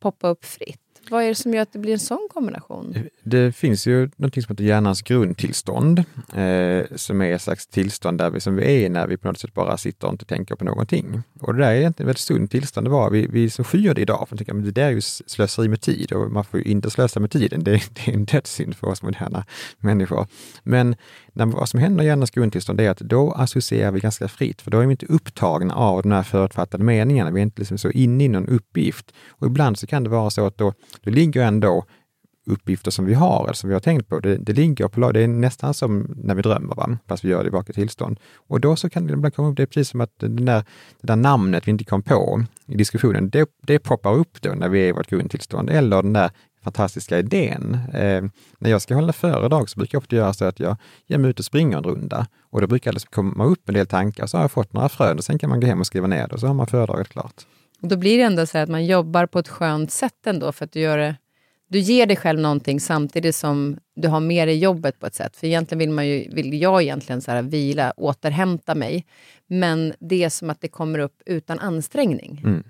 poppa upp fritt. Vad är det som gör att det blir en sån kombination? Det finns ju något som heter hjärnans grundtillstånd, eh, som är ett slags tillstånd där vi, som vi är när vi på något sätt bara sitter och inte tänker på någonting. Och det där är egentligen ett väldigt sunt tillstånd. Det var. Vi, vi så skyr det idag, för att tänka, men det där är ju slöseri med tid och man får ju inte slösa med tiden. Det, det är en dödssynd för oss moderna människor. Men när, vad som händer i hjärnans grundtillstånd är att då associerar vi ganska fritt, för då är vi inte upptagna av de här förutfattade meningarna. Vi är inte liksom så inne i någon uppgift. Och ibland så kan det vara så att då, då ligger ändå uppgifter som vi har, eller som vi har tänkt på, det, det ligger på det är nästan som när vi drömmer, va? fast vi gör det i vaket tillstånd. Och då så kan det ibland komma upp, det är precis som att det där, det där namnet vi inte kom på i diskussionen, det, det poppar upp då när vi är i vårt grundtillstånd, eller den där fantastiska idén. Eh, när jag ska hålla föredrag så brukar jag ofta göra så att jag ger mig ut och springer en runda och då brukar det komma upp en del tankar, så har jag fått några frön och sen kan man gå hem och skriva ner det och så har man föredraget klart. Och då blir det ändå så att man jobbar på ett skönt sätt ändå för att du gör det du ger dig själv någonting samtidigt som du har med dig jobbet på ett sätt. För egentligen vill, man ju, vill jag egentligen så här vila, återhämta mig. Men det är som att det kommer upp utan ansträngning. Mm.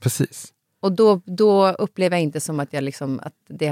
Precis. Och då, då upplever jag inte som att, jag liksom, att det,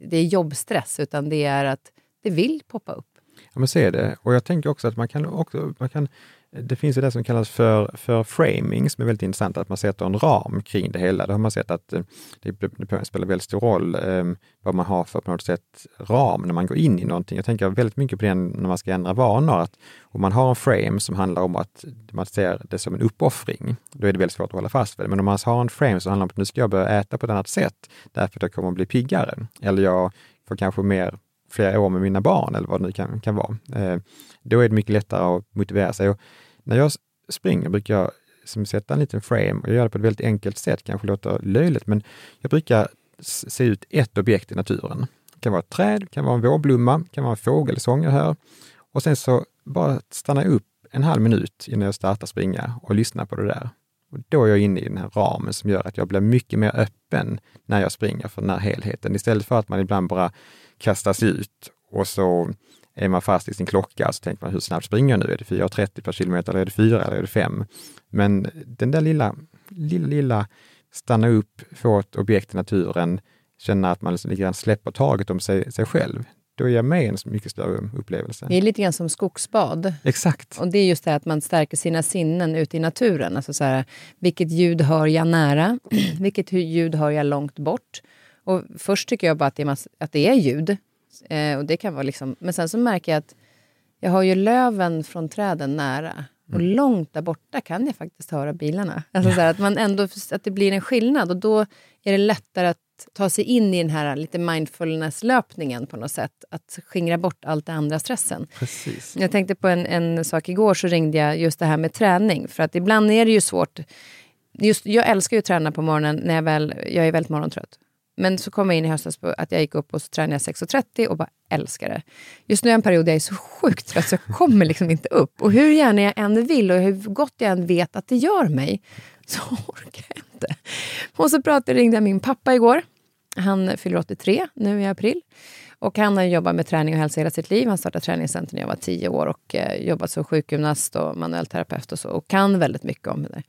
det är jobbstress, utan det är att det vill poppa upp. Ja, men så är det. Och jag tänker också att man kan, också, man kan det finns ju det som kallas för, för framing, som är väldigt intressant, att man sätter en ram kring det hela. Då har man sett att eh, det, det spelar väldigt stor roll eh, vad man har för på något sätt ram när man går in i någonting. Jag tänker väldigt mycket på det när man ska ändra vanor, att om man har en frame som handlar om att man ser det som en uppoffring, då är det väldigt svårt att hålla fast vid det. Men om man har en frame som handlar om att nu ska jag börja äta på ett annat sätt, därför att jag kommer att bli piggare, eller jag får kanske mer flera år med mina barn eller vad det nu kan, kan vara. Eh, då är det mycket lättare att motivera sig. Och när jag springer brukar jag som sätta en liten frame och jag gör det på ett väldigt enkelt sätt, kanske låter löjligt, men jag brukar se ut ett objekt i naturen. Det kan vara ett träd, det kan vara en vårblomma, det kan vara en fågelsång jag hör. Och sen så bara stanna upp en halv minut innan jag startar springa och lyssna på det där. Och då är jag inne i den här ramen som gör att jag blir mycket mer öppen när jag springer för den här helheten. Istället för att man ibland bara kastas ut och så är man fast i sin klocka så tänker man hur snabbt springer jag nu? Är det 4.30 per kilometer eller är det 4 eller är det 5? Men den där lilla, lilla, lilla stanna upp, få ett objekt i naturen, känna att man liksom lite grann släpper taget om sig, sig själv. Då är jag med i en mycket större upplevelse. Det är lite grann som skogsbad. Exakt. Och det är just det att man stärker sina sinnen ute i naturen. Alltså så här, vilket ljud hör jag nära? vilket ljud hör jag långt bort? Och först tycker jag bara att det är, att det är ljud. Eh, och det kan vara liksom, men sen så märker jag att jag har ju löven från träden nära. Och mm. långt där borta kan jag faktiskt höra bilarna. Alltså så här, att, man ändå, att det blir en skillnad. Och då är det lättare att ta sig in i den här lite mindfulness-löpningen på något sätt. Att skingra bort allt det andra stressen. Precis. Jag tänkte på en, en sak igår, så ringde jag just det här med träning. För att ibland är det ju svårt. Just, jag älskar ju att träna på morgonen när jag väl, jag är väldigt morgontrött. Men så kom jag in i höstas på att jag gick upp och så tränade jag 6.30 och bara älskar det. Just nu är en period där jag är så sjukt trött så jag kommer liksom inte upp. Och hur gärna jag än vill och hur gott jag än vet att det gör mig så orkar jag inte. Och så pratade, ringde jag min pappa igår. Han fyller 83 nu i april. Och han har jobbat med träning och hälsa hela sitt liv. Han startade träningscenter när jag var 10 år och eh, jobbat som sjukgymnast och manuell terapeut och så. Och kan väldigt mycket om det.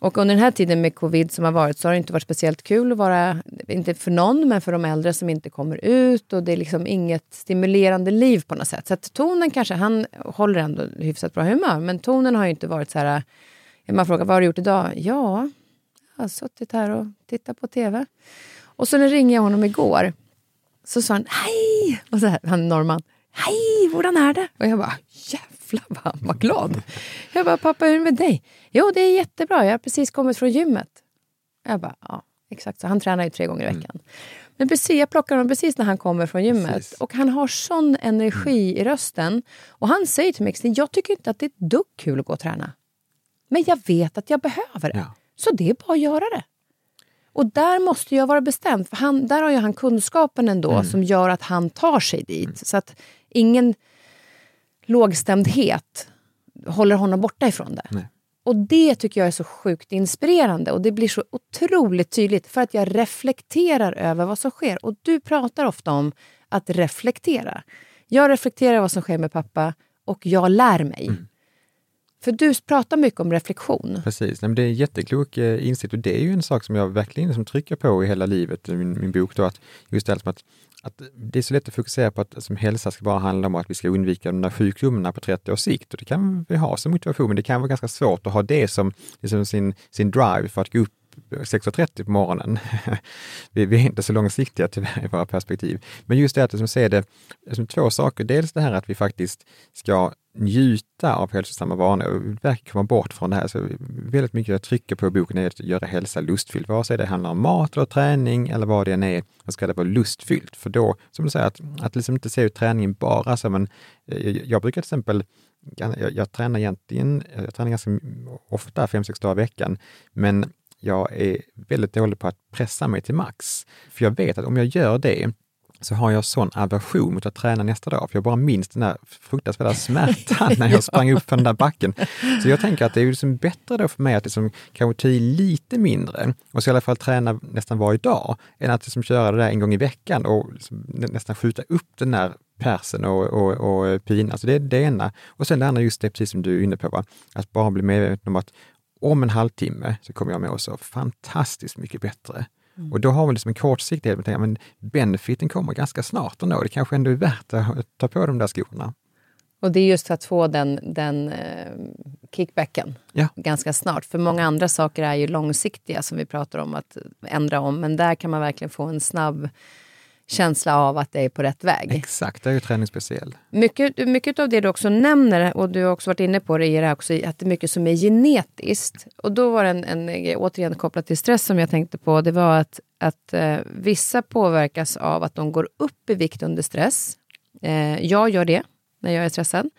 Och under den här tiden med covid som har varit så har det inte varit speciellt kul att vara, inte för någon, men för de äldre som inte kommer ut och det är liksom inget stimulerande liv på något sätt. Så att tonen kanske, han håller ändå hyfsat bra humör, men tonen har ju inte varit så här, eh, man frågar vad har du gjort idag? Ja, jag har suttit här och tittat på TV. Och så när ringde jag honom igår, så sa han hej! Och så här, han är norrman. Hej, hur är det? Och jag bara, jävlar vad han var glad. Jag bara, pappa hur är det med dig? Jo, det är jättebra. Jag har precis kommit från gymmet. Jag bara, ja, exakt så. Han tränar ju tre gånger i veckan. Mm. Men precis, jag plockar honom precis när han kommer från gymmet. Precis. Och han har sån energi mm. i rösten. Och han säger till mig, jag tycker inte att det är ett dugg kul att gå och träna. Men jag vet att jag behöver det. Ja. Så det är bara att göra det. Och där måste jag vara bestämd, för han, där har ju han kunskapen ändå mm. som gör att han tar sig dit. Mm. Så att ingen lågstämdhet håller honom borta ifrån det. Nej. Och det tycker jag är så sjukt inspirerande och det blir så otroligt tydligt för att jag reflekterar över vad som sker. Och du pratar ofta om att reflektera. Jag reflekterar vad som sker med pappa och jag lär mig. Mm. För du pratar mycket om reflektion. Precis, Nej, men det är en jätteklok eh, insikt och det är ju en sak som jag verkligen liksom trycker på i hela livet i min, min bok. Då, att just det att, att det är så lätt att fokusera på att som hälsa ska bara handla om att vi ska undvika de där sjukdomarna på 30 års sikt. Och det kan vi ha som motivation, men det kan vara ganska svårt att ha det som liksom sin, sin drive för att gå upp 6.30 på morgonen. vi, vi, är inte så långsiktiga tyvärr i våra perspektiv. Men just det att som se det som två saker. Dels det här att vi faktiskt ska njuta av hälsosamma vanor och verkligen komma bort från det här. Så väldigt mycket jag trycker på i boken är att göra hälsa lustfylld. Vare sig det handlar om mat eller träning eller vad det än är, så ska det vara lustfyllt. För då, som du säger, att, att liksom inte se ut träningen bara som en... Eh, jag, jag brukar till exempel jag, jag, tränar egentligen, jag tränar ganska ofta, fem, sex dagar i veckan, men jag är väldigt dålig på att pressa mig till max. För jag vet att om jag gör det så har jag sån aversion mot att träna nästa dag, för jag bara minns den där fruktansvärda smärtan när jag sprang upp för den där backen. Så jag tänker att det är liksom bättre då för mig att liksom kanske ta i lite mindre och så i alla fall träna nästan varje dag, än att liksom köra det där en gång i veckan och liksom nästan skjuta upp den där persen och, och, och pina. Alltså det är det ena. Och sen det andra, just det precis som du är inne på, va? att bara bli medveten om att om en halvtimme så kommer jag må så fantastiskt mycket bättre. Mm. Och då har vi liksom en kortsiktighet, men benefiten kommer ganska snart ändå. Det kanske ändå är värt att ta på de där skorna. Och det är just att få den, den eh, kickbacken ja. ganska snart. För många andra saker är ju långsiktiga som vi pratar om att ändra om. Men där kan man verkligen få en snabb känsla av att det är på rätt väg. Exakt, det är ju träning speciell. Mycket, mycket av det du också nämner, och du har också varit inne på det, är det också att det är mycket som är genetiskt. Och då var det en, en återigen kopplat till stress som jag tänkte på, det var att, att eh, vissa påverkas av att de går upp i vikt under stress. Eh, jag gör det när jag är stressad.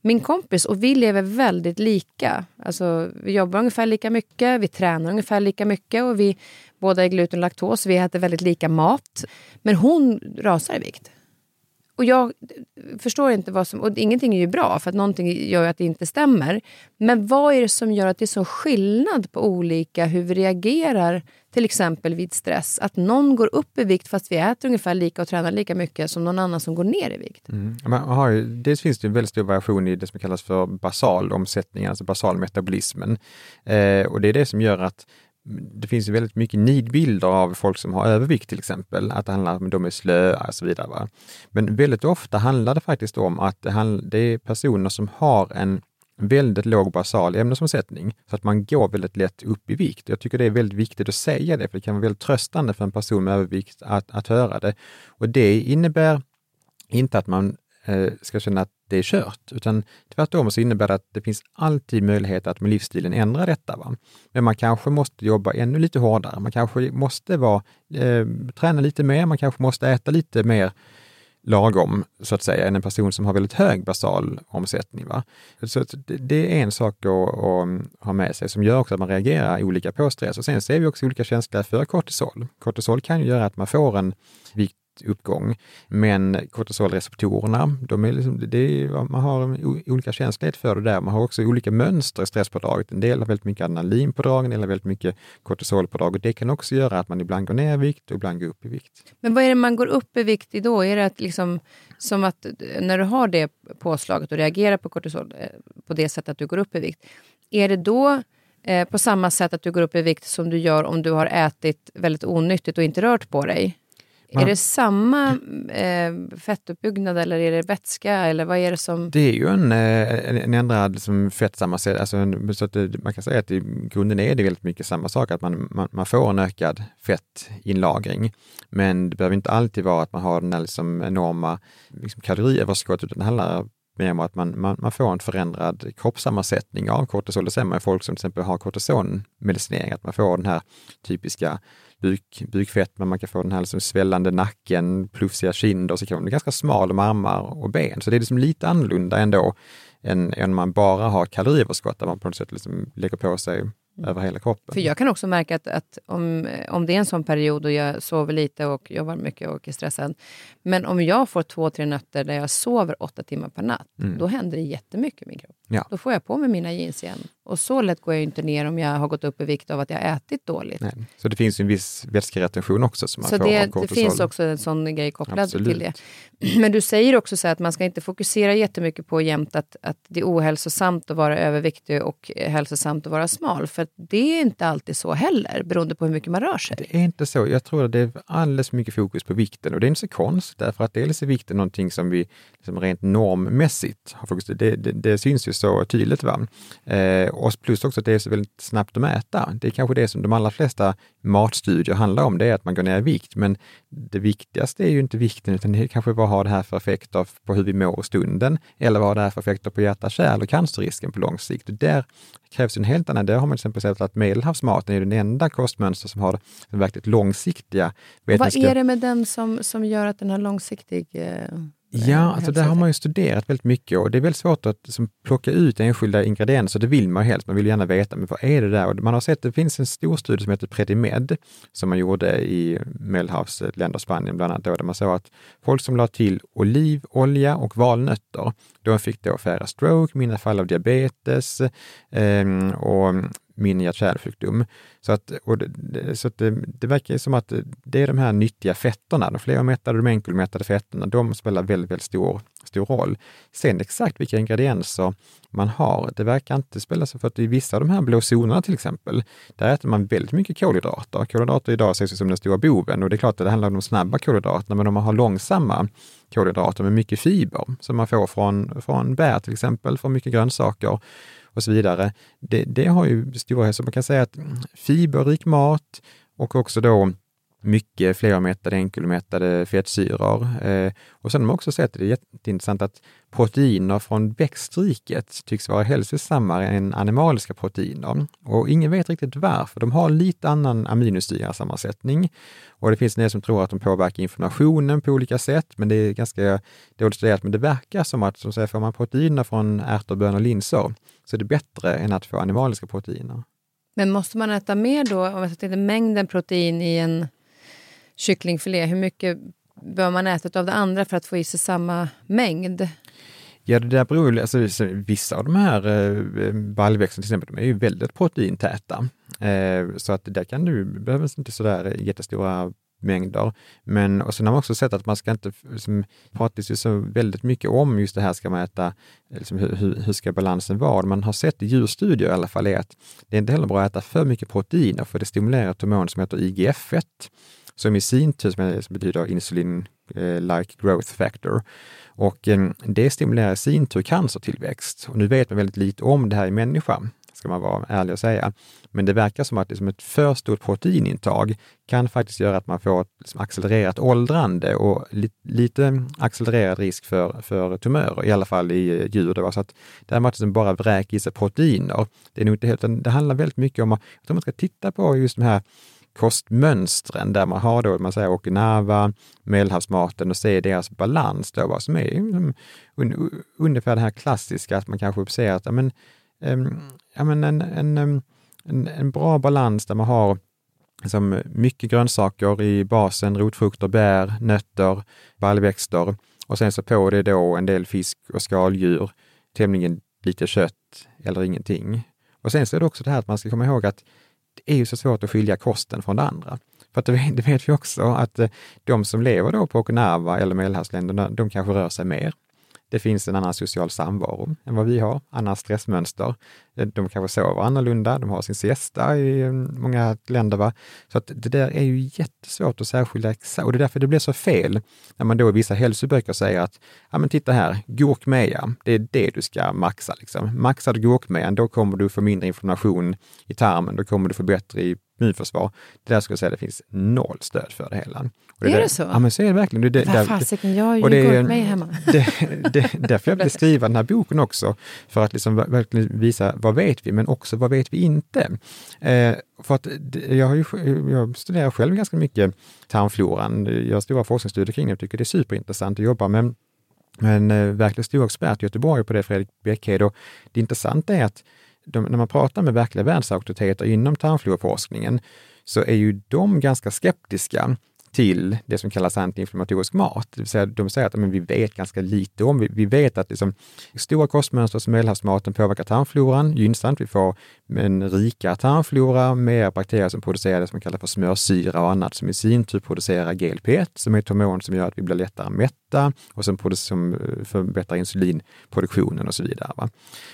Min kompis och vi lever väldigt lika. Alltså, vi jobbar ungefär lika mycket, vi tränar ungefär lika mycket och vi båda är gluten och laktos. Vi äter väldigt lika mat. Men hon rasar i vikt. och jag förstår inte vad som... Och ingenting är ju bra, för att någonting gör att det inte stämmer. Men vad är det som gör att det är så skillnad på olika hur vi reagerar till exempel vid stress? Att någon går upp i vikt fast vi äter ungefär lika och tränar lika mycket som någon annan som går ner i vikt. Mm. Man har ju, dels finns det en väldigt stor variation i det som kallas för basal omsättning, alltså basal metabolismen. Eh, och det är det som gör att det finns ju väldigt mycket nidbilder av folk som har övervikt till exempel, att det handlar om att de är slöa och så vidare. Va? Men väldigt ofta handlar det faktiskt om att det, handl- det är personer som har en väldigt låg basal ämnesomsättning, så att man går väldigt lätt upp i vikt. Jag tycker det är väldigt viktigt att säga det, för det kan vara väldigt tröstande för en person med övervikt att, att höra det. Och det innebär inte att man eh, ska känna att det är kört, utan tvärtom så innebär det att det finns alltid möjlighet att med livsstilen ändra detta. Va? Men man kanske måste jobba ännu lite hårdare. Man kanske måste vara, eh, träna lite mer, man kanske måste äta lite mer lagom, så att säga, än en person som har väldigt hög basal omsättning. Va? Så det, är en sak att, att, ha med sig som gör också att man reagerar olika på stress. Och sen ser vi också olika känsliga för kortisol. Kortisol kan ju göra att man får en vikt uppgång. Men kortisolreceptorerna, de är liksom, det är, man har olika känslighet för det där. Man har också olika mönster i stresspådraget. En del har väldigt mycket adrenalinpådrag, en del har väldigt mycket kortisolpådrag och det kan också göra att man ibland går ner i vikt och ibland går upp i vikt. Men vad är det man går upp i vikt i då? Är det att liksom, som att när du har det påslaget och reagerar på kortisol eh, på det sättet att du går upp i vikt, är det då eh, på samma sätt att du går upp i vikt som du gör om du har ätit väldigt onyttigt och inte rört på dig? Man, är det samma eh, fettuppbyggnad eller är det vätska eller vad är det som... Det är ju en, eh, en ändrad liksom, fettsammansättning, alltså, så att det, man kan säga att i grunden är det väldigt mycket samma sak, att man, man, man, får en ökad fettinlagring. Men det behöver inte alltid vara att man har den här liksom, enorma liksom, kaloriöverskottet, utan det handlar mer om att man, man, man får en förändrad kroppssammansättning av kortisol. Det ser man i folk som till exempel har kortisonmedicinering, att man får den här typiska buk, bukfett, men man kan få den här liksom svällande nacken, plufsiga kinder, så kan man bli ganska smal om armar och ben. Så det är liksom lite annorlunda ändå än, än man bara har kaloriöverskott, där man på något sätt liksom lägger på sig över hela kroppen. För jag kan också märka att, att, om, om det är en sån period och jag sover lite och jobbar mycket och är stressad. Men om jag får två, tre nätter där jag sover åtta timmar per natt, mm. då händer det jättemycket i min kropp. Ja. Då får jag på mig mina jeans igen. Och så lätt går jag inte ner om jag har gått upp i vikt av att jag ätit dåligt. Nej. Så det finns en viss vätskeretention också som man så får det, av kortisol. det finns också en sån grej kopplad Absolut. till det. Men du säger också så att man ska inte fokusera jättemycket på jämt att, att det är ohälsosamt att vara överviktig och hälsosamt att vara smal. För det är inte alltid så heller, beroende på hur mycket man rör sig. Det är inte så. Jag tror att det är alldeles mycket fokus på vikten och det är inte så konstigt därför att dels är vikten någonting som vi liksom rent normmässigt har fokus det, det, det syns ju så tydligt. Va? Eh, och plus också att det är så väldigt snabbt att mäta. Det är kanske det som de allra flesta matstudier handlar om, det är att man går ner i vikt. Men det viktigaste är ju inte vikten, utan det är kanske vad har det här för effekter på hur vi mår i stunden? Eller vad har det här för effekter på hjärta, kärl och cancerrisken på lång sikt? Och där krävs en helt annan, där har man till exempel sett att medelhavsmaten är den enda kostmönster som har verkligt långsiktiga Vad är det med den som, som gör att den har långsiktig eh... Ja, alltså där har man ju studerat väldigt mycket och det är väldigt svårt att liksom, plocka ut enskilda ingredienser. Det vill man ju helst. Man vill gärna veta, men vad är det där? Och man har sett, det finns en stor studie som heter Predimed som man gjorde i Medelhavsländer, Spanien bland annat, då, där man såg att folk som la till olivolja och valnötter, de fick då färre stroke, mindre fall av diabetes eh, och min hjärt-kärlsjukdom. Så, att, och det, så att det, det verkar som att det är de här nyttiga fetterna, de fleromättade och de enkelmättade fetterna, de spelar väldigt, väldigt stor, stor roll. Sen exakt vilka ingredienser man har, det verkar inte spela så för att i vissa av de här blå zonerna till exempel, där äter man väldigt mycket kolhydrater. Kolhydrater idag ses som den stora boven och det är klart att det handlar om de snabba kolhydraterna, men om man har långsamma kolhydrater med mycket fiber som man får från, från bär till exempel, från mycket grönsaker, och så vidare. Det, det har ju stora, så man kan säga att fiberrik mat och också då mycket flermättade, enkelmättade fettsyror. Eh, och sen har man också sett, det är jätteintressant, att proteiner från växtriket tycks vara hälsosammare än animaliska proteiner. Och ingen vet riktigt varför. De har lite annan aminosyrasammansättning och det finns en del som tror att de påverkar informationen på olika sätt, men det är ganska dåligt studerat. Men det verkar som att, som säger, får man proteiner från ärtor, bönor och linser så är det bättre än att få animaliska proteiner. Men måste man äta mer då, om jag tittar mängden protein i en kycklingfilé, hur mycket bör man äta av det andra för att få i sig samma mängd? Ja, det där beror alltså, Vissa av de här eh, baljväxterna till exempel, de är ju väldigt proteintäta. Eh, så att där kan du, behövs inte sådär jättestora mängder. Men och sen har man också sett att man ska inte, liksom, pratas ju så väldigt mycket om just det här, ska man äta, liksom, hur, hur ska balansen vara? Man har sett i djurstudier i alla fall är att det är inte heller bra att äta för mycket proteiner, för det stimulerar ett hormon som heter IGF-1, som i sin tur som betyder insulin-like eh, growth factor. Och eh, det stimulerar i sin tur cancertillväxt. Och nu vet man väldigt lite om det här i människan, ska man vara ärlig och säga. Men det verkar som att liksom ett för stort proteinintag kan faktiskt göra att man får ett liksom accelererat åldrande och li lite accelererad risk för, för tumörer, i alla fall i eh, djur. Då. Så att det här med att liksom bara vräka i sig proteiner, det är nog inte helt, det handlar väldigt mycket om att man ska titta på just de här kostmönstren där man har då, man säger Okinawa, medelhavsmaten och se deras balans då, vad som är liksom, un, ungefär det här klassiska att man kanske ser att ja, men, Ehm, ja, men en, en, ehm, en, en bra balans där man har liksom mycket grönsaker i basen, rotfrukter, bär, nötter, baljväxter och sen så på det då en del fisk och skaldjur, tämligen lite kött eller ingenting. Och sen så är det också det här att man ska komma ihåg att det är ju så svårt att skilja kosten från det andra. För att det, vet vi också att eh, de som lever då på Okinawa eller Medelhavsländerna, de kanske rör sig mer. Det finns en annan social samvaro än vad vi har, annat stressmönster. Eh, de kanske sover annorlunda, de har sin siesta i mm, många länder. Va? Så att det där är ju jättesvårt att särskilja och det är därför det blir så fel när man då i vissa hälsoböcker säger att, ja men titta här, gurkmeja, det är det du ska maxa. Liksom. Maxar du gurkmejan, då kommer du få mindre inflammation i tarmen, då kommer du få bättre immunförsvar. Det där skulle jag säga det finns noll stöd för det hela. Och det är det, så? Ja, men så är det verkligen. Det, det, fasiken, jag har ju gått mig hemma. Det, det, därför jag vill skriva den här boken också, för att liksom verkligen visa vad vet vi, men också vad vet vi inte? Eh, för att jag, har ju, jag studerar själv ganska mycket tarmfloran. Jag har stora forskningsstudier kring det och tycker det är superintressant att jobba med en eh, verkligen stor expert i Göteborg på det, Fredrik Bäckhed. Och det intressanta är att de, när man pratar med verkliga världsauktoriteter inom tarmfloraforskningen så är ju de ganska skeptiska till det som kallas antiinflammatorisk mat. Det vill säga, de säger att men vi vet ganska lite om, vi, vi vet att liksom, stora kostmönster som medelhavsmaten påverkar tarmfloran gynnsamt. Vi får en rikare tarmflora, mer bakterier som producerar det som man kallar för smörsyra och annat som i sin tur producerar GLP-1 som är ett hormon som gör att vi blir lättare mätta och som, eh, som förbättrar insulinproduktionen och så vidare. Va?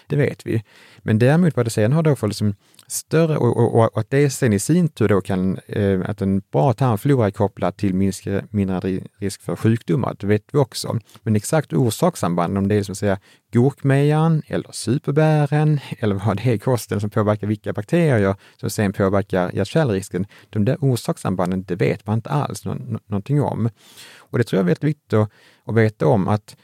Det vet vi. Men däremot vad det sen har då för liksom större och, och, och, att det sen i sin tur då kan, eh, att en bra tarmflora är kopplad till minska, mindre risk för sjukdomar, det vet vi också. Men exakt orsakssamband, om det är som säga gurkmejan eller superbären eller vad det är i kosten som påverkar vilka bakterier som sen påverkar hjärt-kärlrisken, de där orsakssambanden, det vet man inte alls nå någonting om. Och det tror jag är väldigt viktigt att, att veta om att,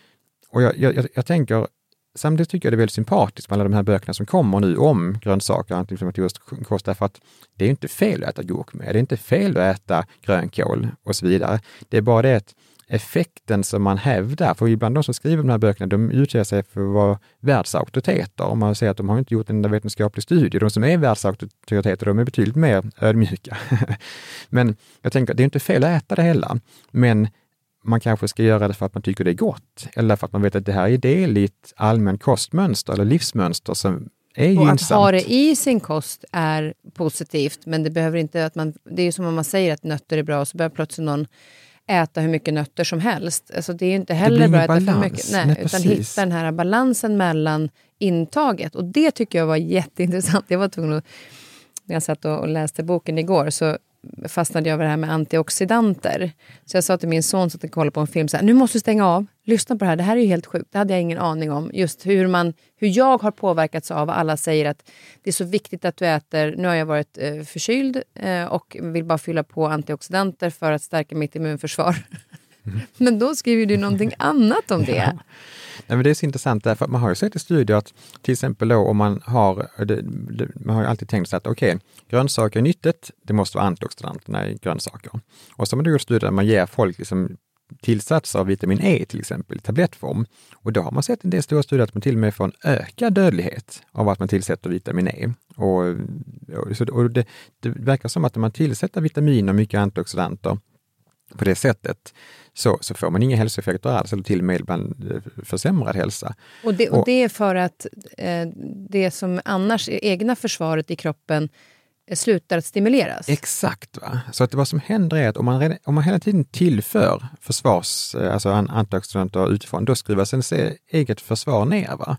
och jag, jag, jag tänker Samtidigt tycker jag det är väldigt sympatiskt med alla de här böckerna som kommer nu om grönsaker och antiinflammatorisk kost, därför att det är inte fel att äta gurkmeja, det är inte fel att äta grönkål och så vidare. Det är bara det att effekten som man hävdar, för ibland de som skriver de här böckerna, de utger sig för att vara världsauktoriteter. Om man säger att de har inte gjort en enda vetenskaplig studie. De som är världsauktoriteter, de är betydligt mer ödmjuka. men jag tänker, det är inte fel att äta det heller, men man kanske ska göra det för att man tycker det är gott eller för att man vet att det här är del i ett allmänt kostmönster eller livsmönster som är och gynnsamt. att ha det i sin kost är positivt, men det behöver inte att man... Det är som om man säger att nötter är bra och så börjar plötsligt någon äta hur mycket nötter som helst. Alltså det är inte heller bra att äta för mycket. Nej, Nej utan hitta den här balansen mellan intaget. Och det tycker jag var jätteintressant. Jag var tvungen att, när jag satt och läste boken igår, så fastnade jag över det här med antioxidanter. Så jag sa till min son som kollade på en film, så här, nu måste du stänga av, lyssna på det här, det här är ju helt sjukt. Det hade jag ingen aning om. Just hur, man, hur jag har påverkats av alla säger att det är så viktigt att du äter, nu har jag varit eh, förkyld eh, och vill bara fylla på antioxidanter för att stärka mitt immunförsvar. Men då skriver du någonting annat om det. Ja. Nej, men det är så intressant därför att man har ju sett i studier att till exempel då om man har, det, det, man har ju alltid tänkt sig att okej, okay, grönsaker är nyttigt, det måste vara antioxidanterna i grönsaker. Och så har man då gjort studier där man ger folk liksom tillsatser av vitamin E till exempel i tablettform. Och då har man sett en del stora studier att man till och med får en ökad dödlighet av att man tillsätter vitamin E. Och, och, och det, det verkar som att om man tillsätter vitamin och mycket antioxidanter på det sättet så, så får man inga hälsoeffekter alls eller till och med ibland eh, försämrad hälsa. Och det, och det är för att eh, det som annars är egna försvaret i kroppen eh, slutar att stimuleras? Exakt. Va? Så att vad som händer är att om man, om man hela tiden tillför försvars, eh, alltså antioxidanter utifrån, då skruvas ens eget försvar ner. Va?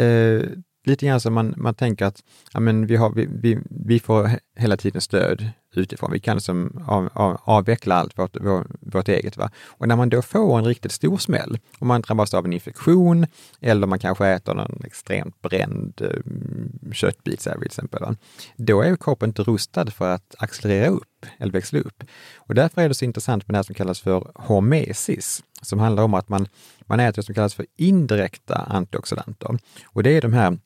Eh, lite grann som man, man tänker att ja, men vi, har, vi, vi, vi får hela tiden stöd utifrån. Vi kan liksom av, av, avveckla allt vårt, vår, vårt eget. Va? Och när man då får en riktigt stor smäll, om man drabbas av en infektion eller man kanske äter någon extremt bränd eh, köttbit till exempel, va? då är kroppen inte rustad för att accelerera upp eller växla upp. Och därför är det så intressant med det här som kallas för hormesis, som handlar om att man, man äter det som kallas för indirekta antioxidanter. Och det är de här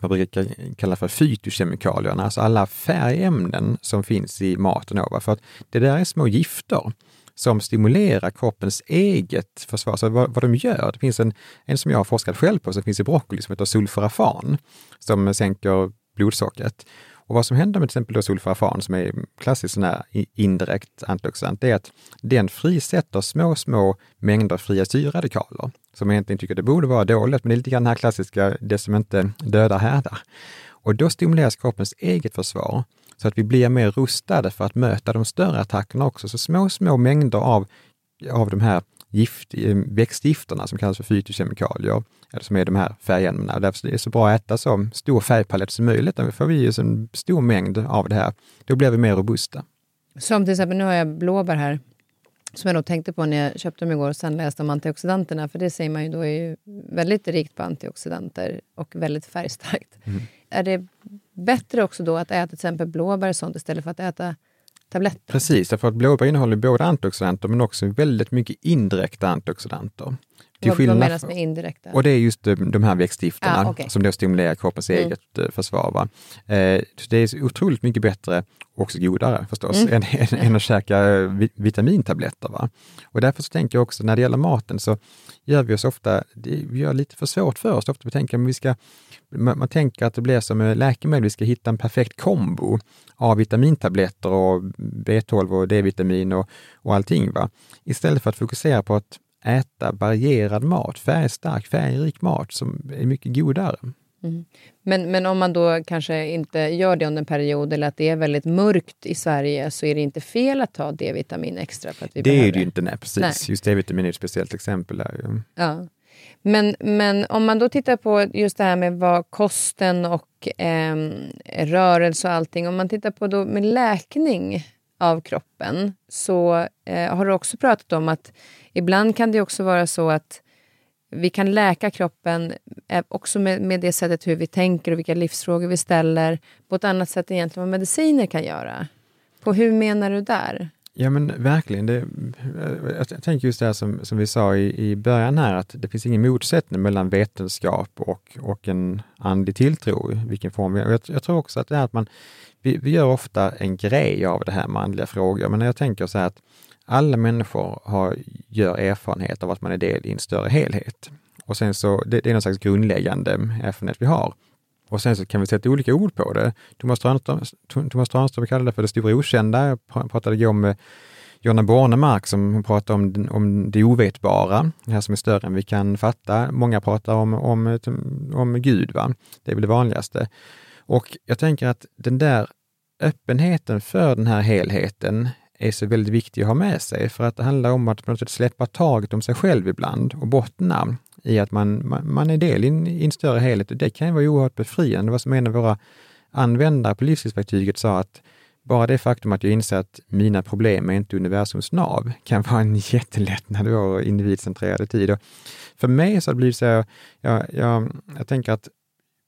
vad vi brukar kalla för fytokemikalierna, alltså alla färgämnen som finns i maten. Då, för att det där är små gifter som stimulerar kroppens eget försvar. Så vad, vad de gör, det finns en, en som jag har forskat själv på, som finns i broccoli, som heter sulforafan, som sänker blodsockret. Och vad som händer med till exempel sulforafan, som är klassiskt sån här indirekt antioxidant, det är att den frisätter små, små mängder fria syradikaler som jag egentligen tycker det borde vara dåligt, men det är lite grann den här klassiska, det som inte dödar härdar. Och då stimuleras kroppens eget försvar så att vi blir mer rustade för att möta de större attackerna också. Så små, små mängder av, av de här gift, eh, växtgifterna som kallas för fytokemikalier, eller som är de här färgämnena. Därför är det så bra att äta så stor färgpalett som möjligt. Då får vi en stor mängd av det här. Då blir vi mer robusta. Som till exempel, nu har jag blåbär här som jag nog tänkte på när jag köpte dem igår och sen läste om antioxidanterna. För det säger man ju då är väldigt rikt på antioxidanter och väldigt färgstarkt. Mm. Är det bättre också då att äta till exempel blåbär och sånt istället för att äta tabletter? Precis, för att blåbär innehåller både antioxidanter men också väldigt mycket indirekta antioxidanter. Till vad, vad menas med indirekta? Och det är just de, här växtgifterna ah, okay. som då stimulerar kroppens mm. eget eh, försvar. Va? Eh, det är otroligt mycket bättre, och också godare förstås, mm. än, än, än, att käka eh, vitamintabletter. Va? Och därför så tänker jag också när det gäller maten så gör vi oss ofta, vi gör lite för svårt för oss. Ofta vi tänker, men vi ska, man, man tänker att det blir som med läkemedel, vi ska hitta en perfekt kombo av vitamintabletter och B12 och D-vitamin och, och allting. Va? Istället för att fokusera på att äta varierad mat, färgstark, färgrik mat som är mycket godare. Mm. Men, men om man då kanske inte gör det under en period eller att det är väldigt mörkt i Sverige så är det inte fel att ta D-vitamin extra? För att vi det är det ju inte, nej precis. Nej. Just D-vitamin är ett speciellt exempel. Där. Ja. Men, men om man då tittar på just det här med vad kosten och eh, rörelse och allting. Om man tittar på då med läkning av kroppen så eh, har du också pratat om att ibland kan det också vara så att vi kan läka kroppen eh, också med, med det sättet hur vi tänker och vilka livsfrågor vi ställer på ett annat sätt egentligen vad mediciner kan göra. På hur menar du där? Ja men verkligen. Det, eh, jag tänker just det här som, som vi sa i, i början här, att det finns ingen motsättning mellan vetenskap och, och en andlig tilltro, i vilken form. Jag, jag tror också att det här att man, vi, vi gör ofta en grej av det här med andliga frågor, men när jag tänker så här att alla människor har, gör erfarenhet av att man är del i en större helhet. Och sen så, det, det är någon slags grundläggande erfarenhet vi har. Och sen så kan vi sätta olika ord på det. Thomas Tranström, Thomas Tranström det för det stora okända. Jag pratade igår med Jonna Bornemark som pratar om, om det ovetbara, det här som är större än vi kan fatta. Många pratar om, om, om Gud, va? det är väl det vanligaste. Och jag tänker att den där öppenheten för den här helheten är så väldigt viktig att ha med sig, för att det handlar om att på något sätt släppa taget om sig själv ibland och bottna i att man, man, man är del i en, i en större helhet. Det kan ju vara oerhört befriande. Det var som en av våra användare på livsstilsverktyget sa att bara det faktum att jag inser att mina problem är inte universums nav kan vara en jättelättnad i vår individcentrerade tid. Och för mig så har det blivit så, jag, jag, jag, jag tänker att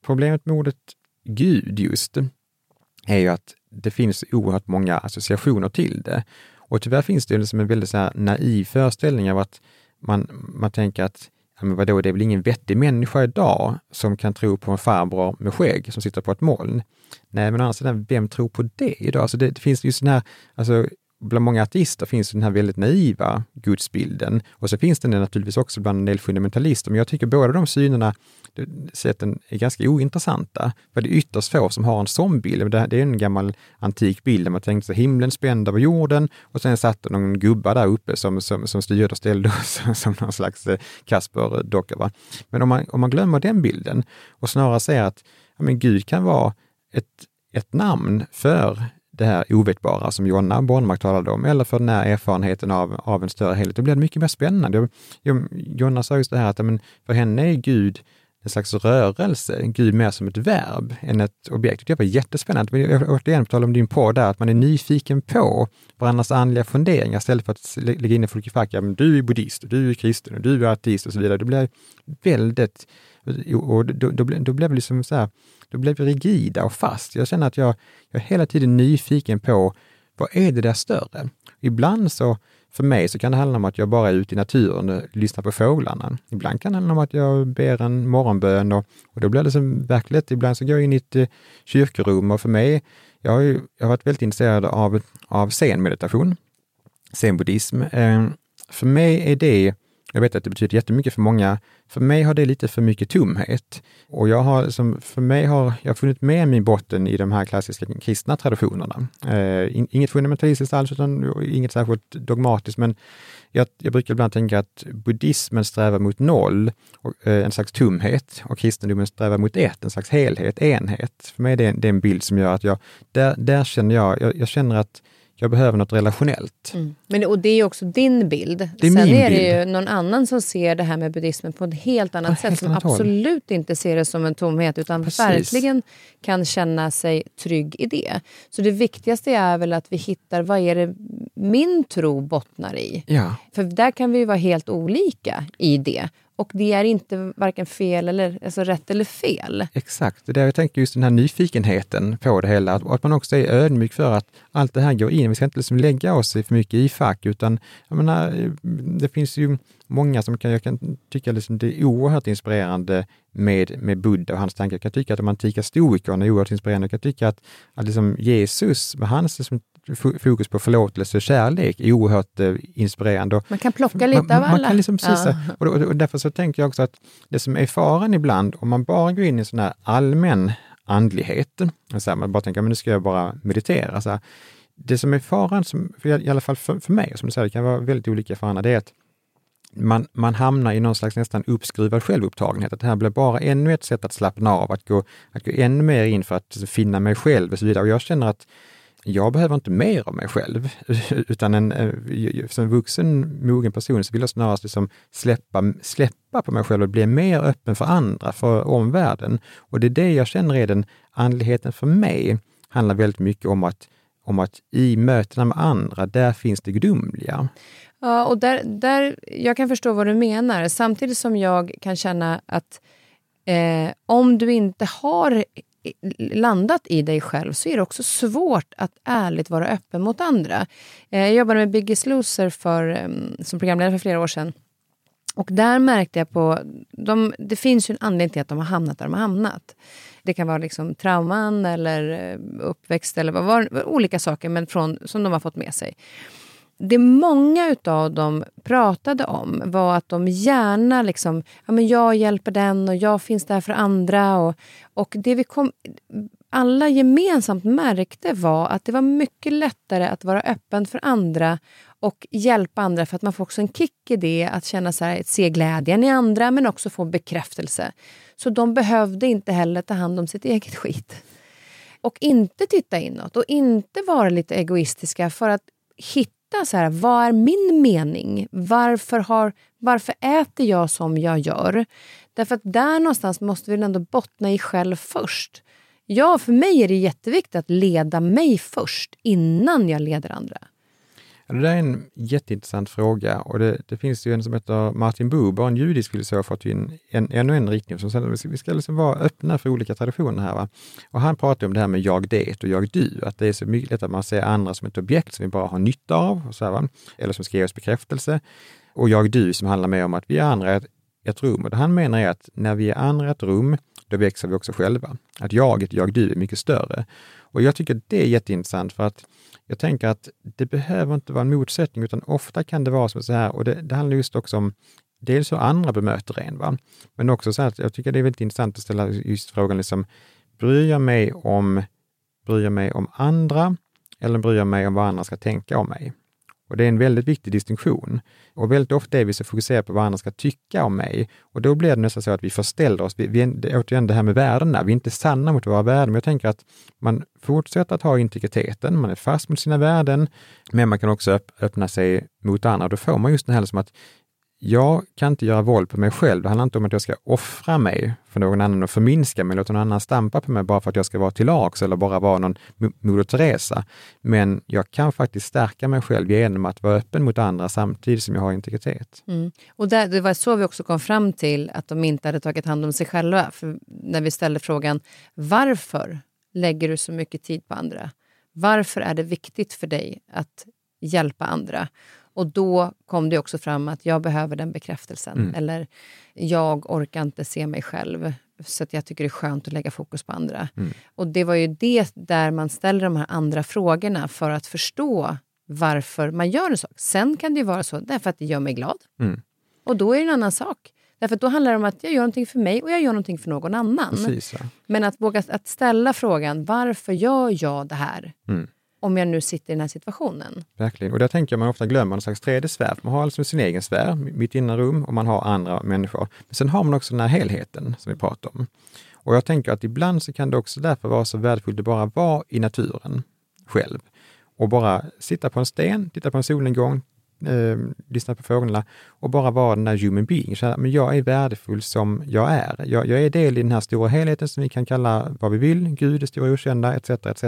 problemet med ordet Gud just, är ju att det finns oerhört många associationer till det. Och tyvärr finns det liksom en väldigt så naiv föreställning av att man, man tänker att ja, men vadå, det är väl ingen vettig människa idag som kan tro på en farbror med skägg som sitter på ett moln. Nej, men å andra sidan, vem tror på det idag? Alltså det, det finns just den här, alltså bland många ateister finns den här väldigt naiva gudsbilden och så finns den naturligtvis också bland en del fundamentalister. Men jag tycker båda de synerna, sätten är ganska ointressanta. För det är ytterst få som har en sån bild. Det är en gammal antik bild där man tänkte sig himlen spänd över jorden och sen satt det någon gubba där uppe som, som, som styrde och ställde som, som någon slags eh, Kasper-docka. Men om man, om man glömmer den bilden och snarare säger att ja, men Gud kan vara ett, ett namn för det här ovetbara som Jonna Bornmark talade om, eller för den här erfarenheten av, av en större helhet, då blir det mycket mer spännande. Jonna sa just det här att men, för henne är Gud en slags rörelse, Gud mer som ett verb än ett objekt. Det var jättespännande. Jag återigen på tal om din podd där, att man är nyfiken på varandras andliga funderingar istället för att lägga in folk i fack. Ja, men du är buddhist, och du är kristen, och du är ateist och så vidare. Det blir väldigt, och då, då, då blev det liksom så här, då blev vi rigida och fast. Jag känner att jag, jag är hela tiden nyfiken på vad är det där större? Ibland så, för mig så kan det handla om att jag bara är ute i naturen och lyssnar på fåglarna. Ibland kan det handla om att jag ber en morgonbön och, och då blir det som verkligt. Ibland så går jag in i ett eh, kyrkorum och för mig, jag har, ju, jag har varit väldigt intresserad av, av zenmeditation, zenbuddhism. Eh, för mig är det jag vet att det betyder jättemycket för många. För mig har det lite för mycket tomhet. Och jag har, som, för mig har jag funnit med min botten i de här klassiska kristna traditionerna. Eh, inget fundamentalistiskt alls, utan inget särskilt dogmatiskt, men jag, jag brukar ibland tänka att buddhismen strävar mot noll, och, eh, en slags tomhet, och kristendomen strävar mot ett, en slags helhet, enhet. För mig är det, det är en bild som gör att jag, där, där känner jag, jag, jag känner att jag behöver något relationellt. Mm. Men, och det är också din bild. Det är Sen är det ju någon annan som ser det här med buddhismen på ett helt annat på sätt. Helt som annat absolut håll. inte ser det som en tomhet utan Precis. verkligen kan känna sig trygg i det. Så det viktigaste är väl att vi hittar vad är det min tro bottnar i. Ja. För där kan vi vara helt olika i det. Och det är inte varken fel eller alltså rätt eller fel. Exakt, det är där jag tänker just den här nyfikenheten på det hela. Och att man också är ödmjuk för att allt det här går in. Vi ska inte liksom lägga oss för mycket i fack, utan jag menar, eh, det finns ju många som kan, jag kan tycka liksom det är oerhört inspirerande med, med Buddha och hans tankar. Jag kan tycka att de antika stoikerna är oerhört inspirerande. Jag kan tycka att, att liksom Jesus med hans liksom fokus på förlåtelse och kärlek är oerhört eh, inspirerande. Man kan plocka lite man, av alla. Man kan liksom precis, ja. och, och, och, därför så tänker jag också att det som är faran ibland, om man bara går in i sån här allmän andlighet, så här, man bara tänker, men nu ska jag bara meditera. Så här. Det som är faran, som, i alla fall för, för mig, som du säger, det kan vara väldigt olika för andra, det är att man, man hamnar i någon slags nästan uppskruvad självupptagenhet. Att det här blir bara ännu ett sätt att slappna av, att gå, att gå ännu mer in för att finna mig själv och så vidare. Och jag känner att jag behöver inte mer av mig själv, utan en, eh, som vuxen, mogen person så vill jag snarast liksom släppa, släppa på mig själv och bli mer öppen för andra, för omvärlden. Och det är det jag känner är den andligheten för mig, handlar väldigt mycket om att, om att i mötena med andra, där finns det gudomliga. Ja, och där, där, jag kan förstå vad du menar, samtidigt som jag kan känna att eh, om du inte har landat i dig själv så är det också svårt att ärligt vara öppen mot andra. Eh, jag jobbade med Biggest Loser för, ehm, som programledare för flera år sedan. Och där märkte jag på... De, det finns ju en anledning till att de har hamnat där de har hamnat. Det kan vara liksom trauman eller eh, uppväxt eller vad var, olika saker men från, som de har fått med sig det många utav dem pratade om var att de gärna liksom, ja men jag hjälper den och jag finns där för andra. Och, och det vi kom, alla gemensamt märkte var att det var mycket lättare att vara öppen för andra och hjälpa andra för att man får också en kick i det, att känna så här, se glädjen i andra men också få bekräftelse. Så de behövde inte heller ta hand om sitt eget skit. Och inte titta inåt och inte vara lite egoistiska för att hitta hitta så här, vad är min mening? Varför, har, varför äter jag som jag gör? Därför att där någonstans måste vi ändå bottna i själv först. Ja, för mig är det jätteviktigt att leda mig först innan jag leder andra. Ja, det där är en jätteintressant fråga och det, det finns ju en som heter Martin Buber, en judisk filosof, har in en, ännu en riktning som säger att vi ska liksom vara öppna för olika traditioner här. Va? Och han pratar om det här med jag det och jag du, att det är så mycket att man ser andra som ett objekt som vi bara har nytta av, och så här, va? eller som ska ge oss bekräftelse. Och jag du som handlar mer om att vi är andra ett, ett rum. Och det han menar är att när vi är andra ett rum, då växer vi också själva. Att jaget, jag du, är mycket större. Och jag tycker det är jätteintressant för att jag tänker att det behöver inte vara en motsättning, utan ofta kan det vara som så här, och det, det handlar just också om dels hur andra bemöter en, va? men också så att jag tycker det är väldigt intressant att ställa just frågan, liksom, bryr jag mig om, bryr jag mig om andra eller bryr jag mig om vad andra ska tänka om mig? Och Det är en väldigt viktig distinktion. Och väldigt ofta är vi så fokuserade på vad andra ska tycka om mig. Och då blir det nästan så att vi förställer oss. Vi, vi, återigen det här med värdena, vi är inte sanna mot våra värden. Men jag tänker att man fortsätter att ha integriteten, man är fast mot sina värden, men man kan också öppna sig mot andra. Då får man just det här som att jag kan inte göra våld på mig själv. Det handlar inte om att jag ska offra mig för någon annan och förminska mig, låta någon annan stampa på mig bara för att jag ska vara till lags eller bara vara någon Moder Teresa. Men jag kan faktiskt stärka mig själv genom att vara öppen mot andra samtidigt som jag har integritet. Mm. Och där, det var så vi också kom fram till att de inte hade tagit hand om sig själva. För när vi ställde frågan varför lägger du så mycket tid på andra? Varför är det viktigt för dig att hjälpa andra? Och då kom det också fram att jag behöver den bekräftelsen. Mm. Eller jag orkar inte se mig själv. Så att jag tycker det är skönt att lägga fokus på andra. Mm. Och det var ju det där man ställer de här andra frågorna för att förstå varför man gör en sak. Sen kan det ju vara så därför att det gör mig glad. Mm. Och då är det en annan sak. Därför då handlar det om att jag gör någonting för mig och jag gör någonting för någon annan. Precis, ja. Men att våga att ställa frågan, varför gör jag det här? Mm om jag nu sitter i den här situationen. Verkligen, och där tänker jag man ofta glömmer en slags tredje sfär. Man har alltså sin egen sfär, mitt inre rum, och man har andra människor. Men sen har man också den här helheten som vi pratar om. Och jag tänker att ibland så kan det också därför vara så värdefullt att bara vara i naturen själv och bara sitta på en sten, titta på en solnedgång, eh, lyssna på fåglarna och bara vara den där human being. Så men jag är värdefull som jag är. Jag, jag, är del i den här stora helheten som vi kan kalla vad vi vill, Gud, det stora okända, etc. etc.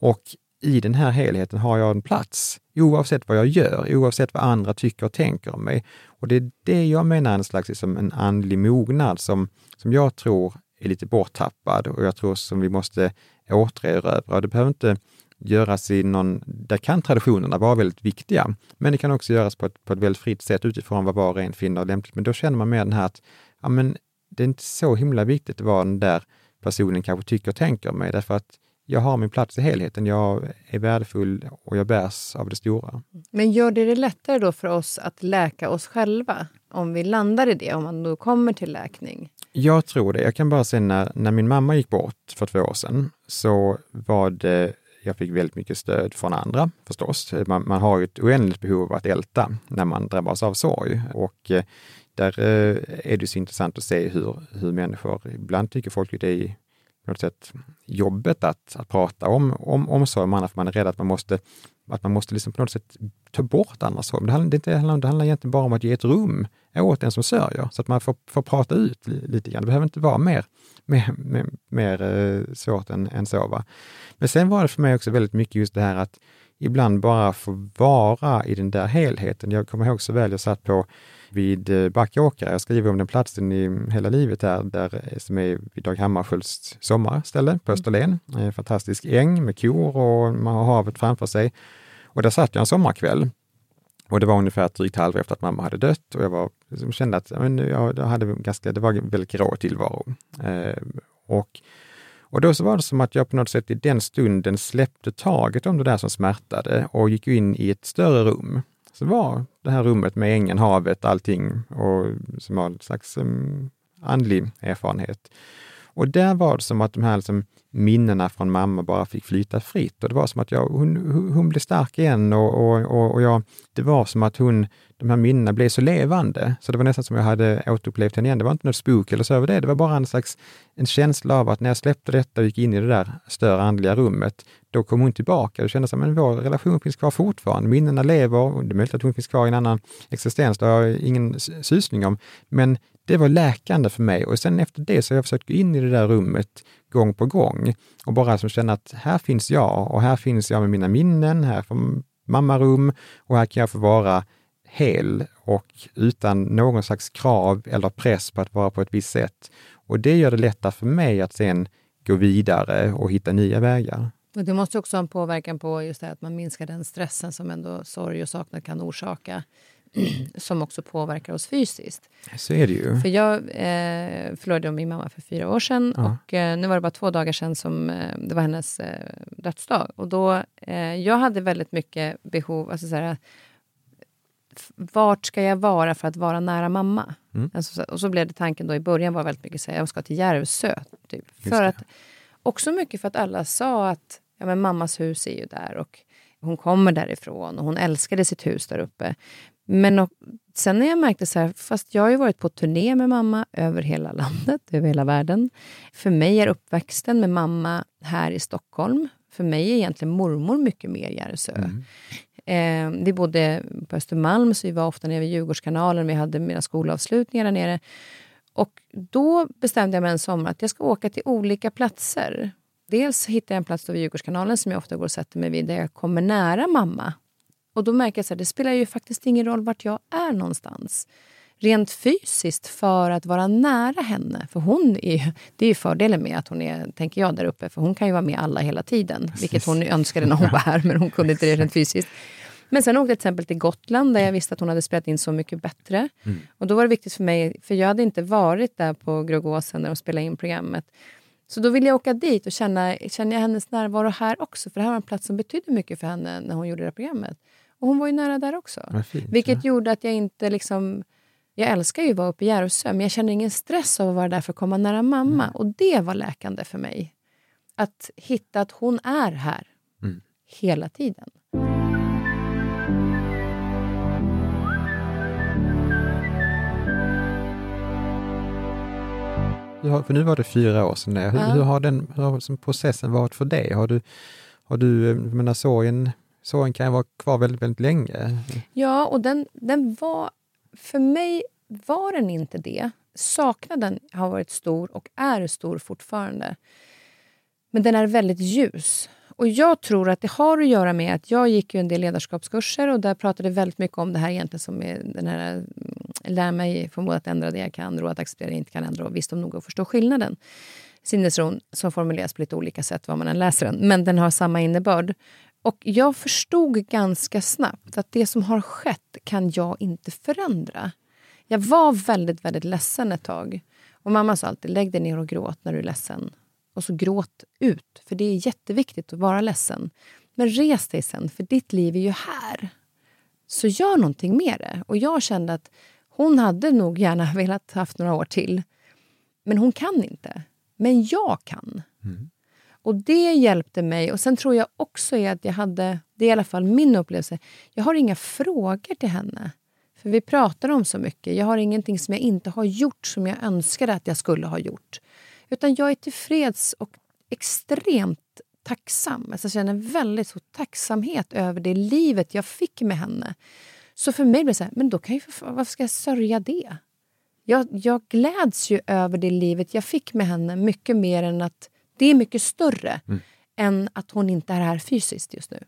Och i den här helheten har jag en plats, oavsett vad jag gör, oavsett vad andra tycker och tänker om mig. Och det är det jag menar är en slags liksom, en andlig mognad som, som jag tror är lite borttappad och jag tror som vi måste återerövra. Det behöver inte göras i någon, där kan traditionerna vara väldigt viktiga, men det kan också göras på ett, på ett väldigt fritt sätt utifrån vad var och en finner lämpligt. Men då känner man mer den här att, ja men det är inte så himla viktigt vad den där personen kanske tycker och tänker om mig, därför att jag har min plats i helheten. Jag är värdefull och jag bärs av det stora. Men gör det det lättare då för oss att läka oss själva? Om vi landar i det, om man då kommer till läkning? Jag tror det. Jag kan bara säga när, när min mamma gick bort för två år sedan så var det jag fick väldigt mycket stöd från andra förstås. Man, man har ett oändligt behov av att älta när man drabbas av sorg och eh, där eh, är det så intressant att se hur, hur människor, ibland tycker folk det är på något sätt jobbet att, att prata om, om omsorg om andra, för man är rädd att man måste, att man måste liksom på något sätt ta bort andras sorg. Det handlar, det, det, handlar, det handlar egentligen bara om att ge ett rum åt den som sörjer, så att man får, får prata ut lite grann. Det behöver inte vara mer, mer, mer, mer eh, svårt än, än så. Va? Men sen var det för mig också väldigt mycket just det här att ibland bara få vara i den där helheten. Jag kommer ihåg så väl, jag satt på vid eh, Backåkra. Jag skriver om den platsen i hela livet där, där eh, som är vid Dag Hammarskjölds sommarställe på mm. Österlen. En fantastisk äng med kor och man har havet framför sig. Och där satt jag en sommarkväll. Och det var ungefär ett drygt halvår efter att mamma hade dött och jag var, liksom, kände att men, jag hade ganska, det var en väldigt grå tillvaro. Eh, och, och då så var det som att jag på något sätt i den stunden släppte taget om det där som smärtade och gick in i ett större rum så var det här rummet med ängen, havet, allting och som var en slags um, andlig erfarenhet. Och där var det som att de här liksom, minnena från mamma bara fick flyta fritt. Och det var som att jag, hon, hon blev stark igen och, och, och jag, det var som att hon, de här minnena blev så levande. Så det var nästan som jag hade återupplevt henne igen. Det var inte något spook eller så över det. Det var bara en slags en känsla av att när jag släppte detta och gick in i det där större andliga rummet, då kom hon tillbaka. Det kändes som att vår relation finns kvar fortfarande. Minnena lever och det är möjligt att hon finns kvar i en annan existens. Det har jag ingen susning om. Men det var läkande för mig och sen efter det så har jag försökt gå in i det där rummet gång på gång och bara som känna att här finns jag och här finns jag med mina minnen, här får mammarum och här kan jag få vara hel och utan någon slags krav eller press på att vara på ett visst sätt. Och det gör det lättare för mig att sen gå vidare och hitta nya vägar. Och det måste också ha en påverkan på just det att man minskar den stressen som ändå sorg och saknad kan orsaka som också påverkar oss fysiskt. Så är det ju. För jag eh, förlorade min mamma för fyra år sedan Ja. och eh, nu var det bara två dagar sedan som eh, det var hennes eh, dödsdag. Och då, eh, jag hade väldigt mycket behov, alltså så här, vart ska jag vara för att vara nära mamma? Mm. Alltså, så- och så blev det tanken då i början var väldigt mycket så här, jag ska till Järvsö. Typ. För att, också mycket för att alla sa att ja, men mammas hus är ju där och hon kommer därifrån och hon älskade sitt hus där uppe. Men och, sen när jag märkte så här, fast jag har ju varit på turné med mamma över hela landet, över hela världen. För mig är uppväxten med mamma här i Stockholm, för mig är egentligen mormor mycket mer Järvsö. Mm. Eh, vi bodde på Östermalm, så vi var ofta nere vid Djurgårdskanalen. Vi hade mina skolavslutningar där nere. Och då bestämde jag mig en sommar att jag ska åka till olika platser. Dels hittade jag en plats då vid Djurgårdskanalen som jag ofta går och sätter mig vid, där jag kommer nära mamma. Och då märker jag att det spelar ju faktiskt ingen roll vart jag är någonstans. Rent fysiskt för att vara nära henne. För hon är, det är ju fördelen med att hon är, tänker jag, där uppe. För hon kan ju vara med alla hela tiden. Vilket hon önskade när hon var här, men hon kunde inte det rent fysiskt. Men sen åkte jag till exempel till Gotland där jag visste att hon hade spelat in Så mycket bättre. Och då var det viktigt för mig, för jag hade inte varit där på Grogåsen när de spelade in programmet. Så då ville jag åka dit och känna, känner jag hennes närvaro här också. För det här var en plats som betydde mycket för henne när hon gjorde det här programmet. Och hon var ju nära där också. Fint, Vilket gjorde att jag inte liksom... Jag älskar ju att vara uppe i Järvsö, men jag känner ingen stress av att vara där för att komma nära mamma. Och det var läkande för mig. Att hitta att hon är här. Mm. Hela tiden. Har, för nu var det fyra år sedan. Hur, Ja. hur har den hur har processen varit för dig? Har du, har du eh, menar, sorgen, sorgen kan ju vara kvar väldigt, väldigt länge. Ja, och den, den var... För mig var den inte det. Saknaden har varit stor och är stor fortfarande. Men den är väldigt ljus. Och jag tror att det har att göra med att jag gick ju en del ledarskapskurser och där pratade väldigt mycket om det här egentligen som är den här mm, lär mig förmåga att ändra det jag kan, ro att acceptera det jag inte kan ändra och visdom nog att förstå skillnaden. Sinnesron som formuleras på lite olika sätt vad man än läser den, men den har samma innebörd. Och jag förstod ganska snabbt att det som har skett kan jag inte förändra. Jag var väldigt, väldigt ledsen ett tag. Och mamma sa alltid, lägg dig ner och gråt när du är ledsen. Och så gråt ut, för det är jätteviktigt att vara ledsen. Men res dig sen, för ditt liv är ju här. Så gör någonting med det. Och jag kände att hon hade nog gärna velat haft några år till. Men hon kan inte. Men jag kan. Mm. Och det hjälpte mig. Och sen tror jag också är att jag hade, det är i alla fall min upplevelse, jag har inga frågor till henne. För vi pratar om så mycket. Jag har ingenting som jag inte har gjort som jag önskade att jag skulle ha gjort. Utan jag är tillfreds och extremt tacksam. Alltså jag känner väldigt stor tacksamhet över det livet jag fick med henne. Så för mig blev det så här, men då kan jag, varför ska jag sörja det? Jag, jag gläds ju över det livet jag fick med henne mycket mer än att det är mycket större än att hon inte är här fysiskt just nu.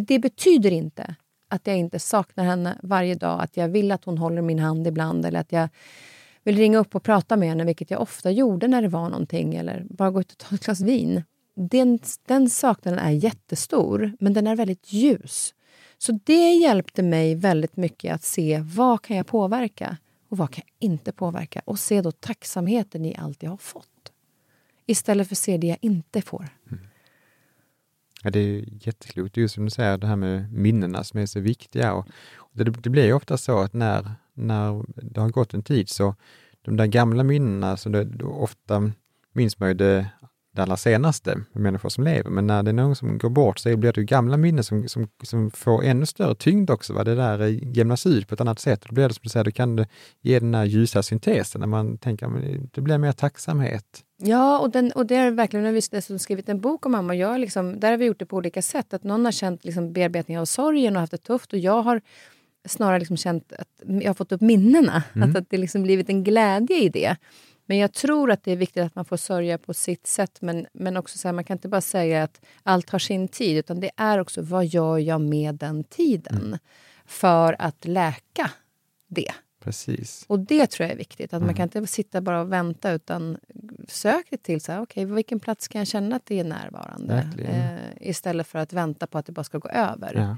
Det betyder inte att jag inte saknar henne varje dag, att jag vill att hon håller min hand ibland eller att jag vill ringa upp och prata med henne, vilket jag ofta gjorde när det var någonting eller bara gå ut och ta ett glas vin. Den, den saknaden är jättestor, men den är väldigt ljus. Så det hjälpte mig väldigt mycket att se vad kan jag påverka och vad kan jag inte påverka och se då tacksamheten i allt jag har fått. Istället för att se det jag inte får. Mm. Ja, det är jätteklokt. just som du säger, det här med minnena som är så viktiga. Och det, det blir ju ofta så att när, när det har gått en tid så de där gamla minnena, så det, ofta minns man ju det, det allra senaste med människor som lever, men när det är någon som går bort så blir det ju gamla minnen som, som, som får ännu större tyngd också. Va? Det där eh, jämnas ut på ett annat sätt. Då blir det som du säger, då kan ge den här ljusa syntesen när man tänker, det blir mer tacksamhet. Ja, och, den, och det är verkligen, när vi dessutom skrivit en bok om mamma, jag har liksom, där har vi gjort det på olika sätt. Att någon har känt liksom bearbetning av sorgen och haft det tufft och jag har snarare liksom känt att jag har fått upp minnena. Att, att det liksom blivit en glädje i det. Men jag tror att det är viktigt att man får sörja på sitt sätt. Men, men också så här, man kan inte bara säga att allt har sin tid. Utan det är också, vad gör jag med den tiden? För att läka det. Precis. Och det tror jag är viktigt. Att Man kan inte sitta bara och vänta utan sök dig till så här, okay, vilken plats kan jag känna att det är närvarande. Eh, istället för att vänta på att det bara ska gå över. Ja.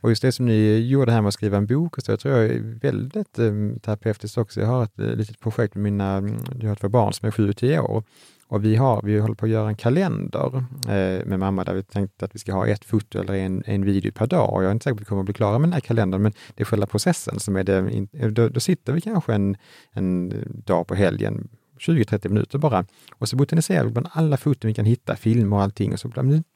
Och just det som ni gjorde här med att skriva en bok, och så, jag tror jag är väldigt eh, terapeutiskt också. Jag har ett eh, litet projekt med mina, mm, jag har två barn som är sju och tio år. Och vi, har, vi håller på att göra en kalender eh, med mamma där vi tänkte att vi ska ha ett foto eller en, en video per dag. Och jag är inte säker på att vi kommer att bli klara med den här kalendern, men det är själva processen som är det. Då, då sitter vi kanske en, en dag på helgen 20-30 minuter bara. Och så botaniserar vi bland alla foton vi kan hitta, filmer och allting. Och så,